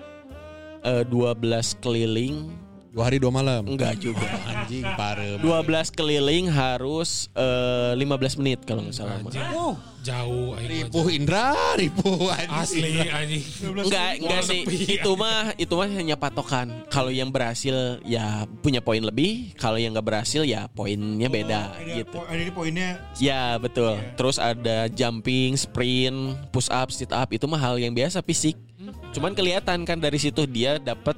eh, 12 keliling, Dua hari dua malam. enggak juga. <laughs> Anjing parem. 12 keliling harus eh, 15 menit kalau nggak salah. mah. Jauh. Ripuh Indra, ripuh anjing. Asli anjing. Enggak, enggak sih. Itu mah itu mah hanya patokan. Kalau yang berhasil ya punya poin lebih, kalau yang nggak berhasil ya poinnya beda gitu. Po- Ini poinnya Ya betul. Terus ada jumping, sprint, push up, sit up itu mah hal yang biasa fisik. Cuman kelihatan kan dari situ dia dapat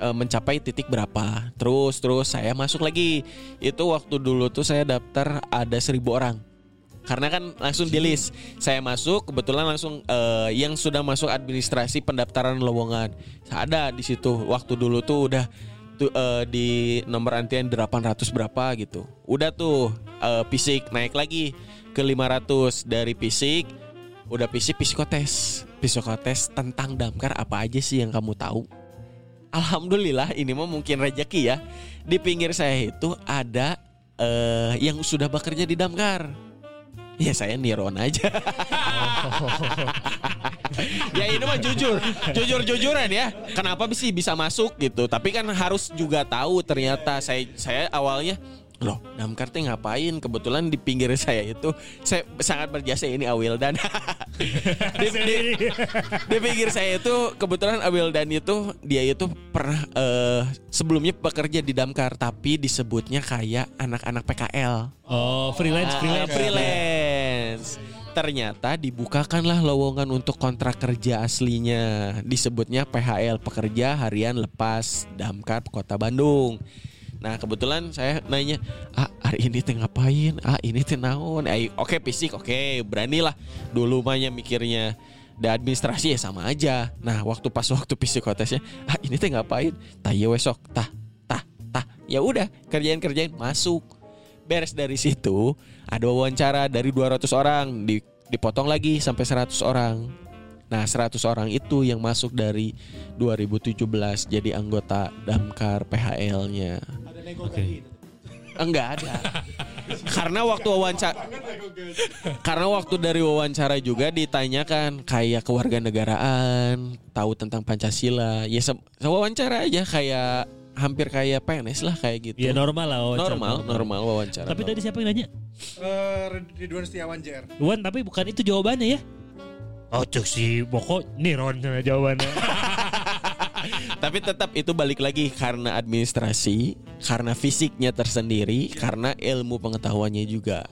eh, mencapai titik berapa. Terus terus saya masuk lagi. Itu waktu dulu tuh saya daftar ada seribu orang. Karena kan langsung di list. Saya masuk kebetulan langsung eh, yang sudah masuk administrasi pendaftaran lowongan. Ada di situ. Waktu dulu tuh udah tuh eh, di nomor antrian 800 berapa gitu. Udah tuh eh, fisik naik lagi ke 500 dari fisik udah fisik psikotes. Psikotes tentang damkar apa aja sih yang kamu tahu? Alhamdulillah ini mah mungkin rezeki ya. Di pinggir saya itu ada eh, yang sudah bekerja di damkar. Ya saya niron aja. <laughs> ya ini mah jujur, jujur jujuran ya. Kenapa sih bisa masuk gitu? Tapi kan harus juga tahu ternyata saya saya awalnya loh damkar teh ngapain? Kebetulan di pinggir <laughs> saya itu saya sangat berjasa ini Awildan. <laughs> di, di, di pinggir saya itu kebetulan Awildan itu dia itu pernah eh, sebelumnya bekerja di damkar tapi disebutnya kayak anak-anak PKL. Oh, freelance, Ah, freelance. freelance. Ternyata dibukakanlah lowongan untuk kontrak kerja aslinya. Disebutnya PHL pekerja harian lepas Damkar Kota Bandung. Nah kebetulan saya nanya, ah hari ini teh ngapain? Ah ini teh naon? Eh, oke fisik, oke beranilah. Dulu mahnya mikirnya da administrasi ya sama aja. Nah waktu pas waktu psikotesnya, ah ini teh ngapain? Tah ya wesok, tah, tah, tah. Ya udah kerjain kerjain masuk beres dari situ ada wawancara dari 200 orang di, dipotong lagi sampai 100 orang Nah 100 orang itu yang masuk dari 2017 jadi anggota Damkar PHL-nya. Oke. Enggak ada. <laughs> karena waktu wawancara karena waktu dari wawancara juga ditanyakan kayak kewarganegaraan, tahu tentang Pancasila. Ya se- wawancara aja kayak hampir kayak PNS lah kayak gitu. Ya normal lah wawancara. normal, normal wawancara. Tapi tadi siapa yang nanya? Eh, Ridwan Setiawan JR. Wan tapi bukan itu jawabannya ya. Oh cuk si Moko Niron jawabannya. <laughs> Tapi tetap itu balik lagi karena administrasi, karena fisiknya tersendiri, karena ilmu pengetahuannya juga.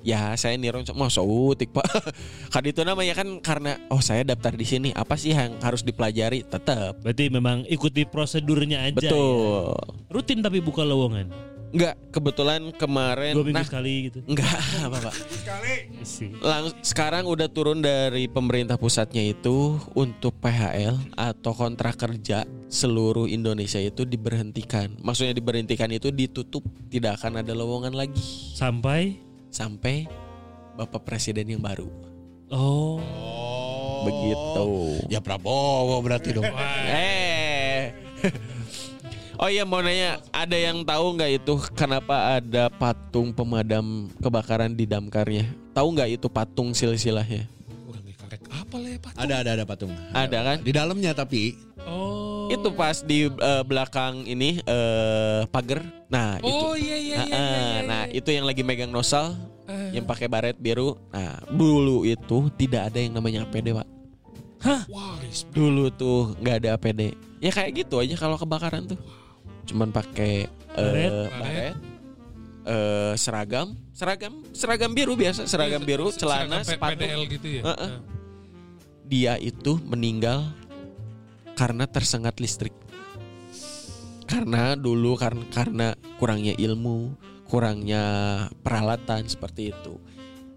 Ya saya niron mau utik pak. <laughs> Kan itu namanya kan karena oh saya daftar di sini apa sih yang harus dipelajari tetap. Berarti memang ikuti prosedurnya aja. Betul. ya. Rutin tapi buka lowongan. Enggak kebetulan kemarin Dua minggu nah sekali gitu. enggak <laughs> apa pak. Sih. Lang, sekarang udah turun dari pemerintah pusatnya itu untuk PHL atau kontrak kerja seluruh Indonesia itu diberhentikan. Maksudnya diberhentikan itu ditutup, tidak akan ada lowongan lagi Sampai sampai Bapak Presiden yang baru. oh Begitu. Ya Prabowo berarti dong. <laughs> Eh. Oh iya mau nanya, ada yang tahu nggak itu kenapa ada patung pemadam kebakaran di damkarnya? Tahu nggak itu patung silsilahnya? Apa lah ya Pak? ada ada ada patung. Ada kan? Di dalamnya tapi Oh. Itu pas di eh, belakang ini eh pagar. Nah, itu. Oh iya iya Ah, iya. iya, iya, nah, iya. itu yang lagi megang nosal Eh. yang pakai baret biru. Nah, dulu itu tidak ada yang namanya APD, Pak. Wah, respect. Dulu tuh nggak ada APD. Ya kayak gitu aja kalau kebakaran tuh. Cuman pakai eh, Baret. baret. eh, seragam, seragam, seragam biru biasa, seragam biru, celana, Seragam sepatu. PDL gitu ya. Heeh. Nah. Dia itu meninggal karena tersengat listrik. Karena dulu karena karena kurangnya ilmu, kurangnya peralatan seperti itu.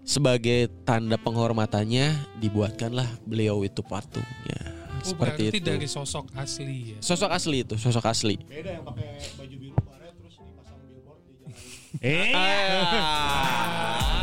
Sebagai tanda penghormatannya dibuatkanlah beliau itu patungnya oh, seperti itu. dari sosok asli ya. Sosok asli itu, sosok asli. Beda yang pakai baju biru baret terus dipasang billboard di jalan. eh. Ah.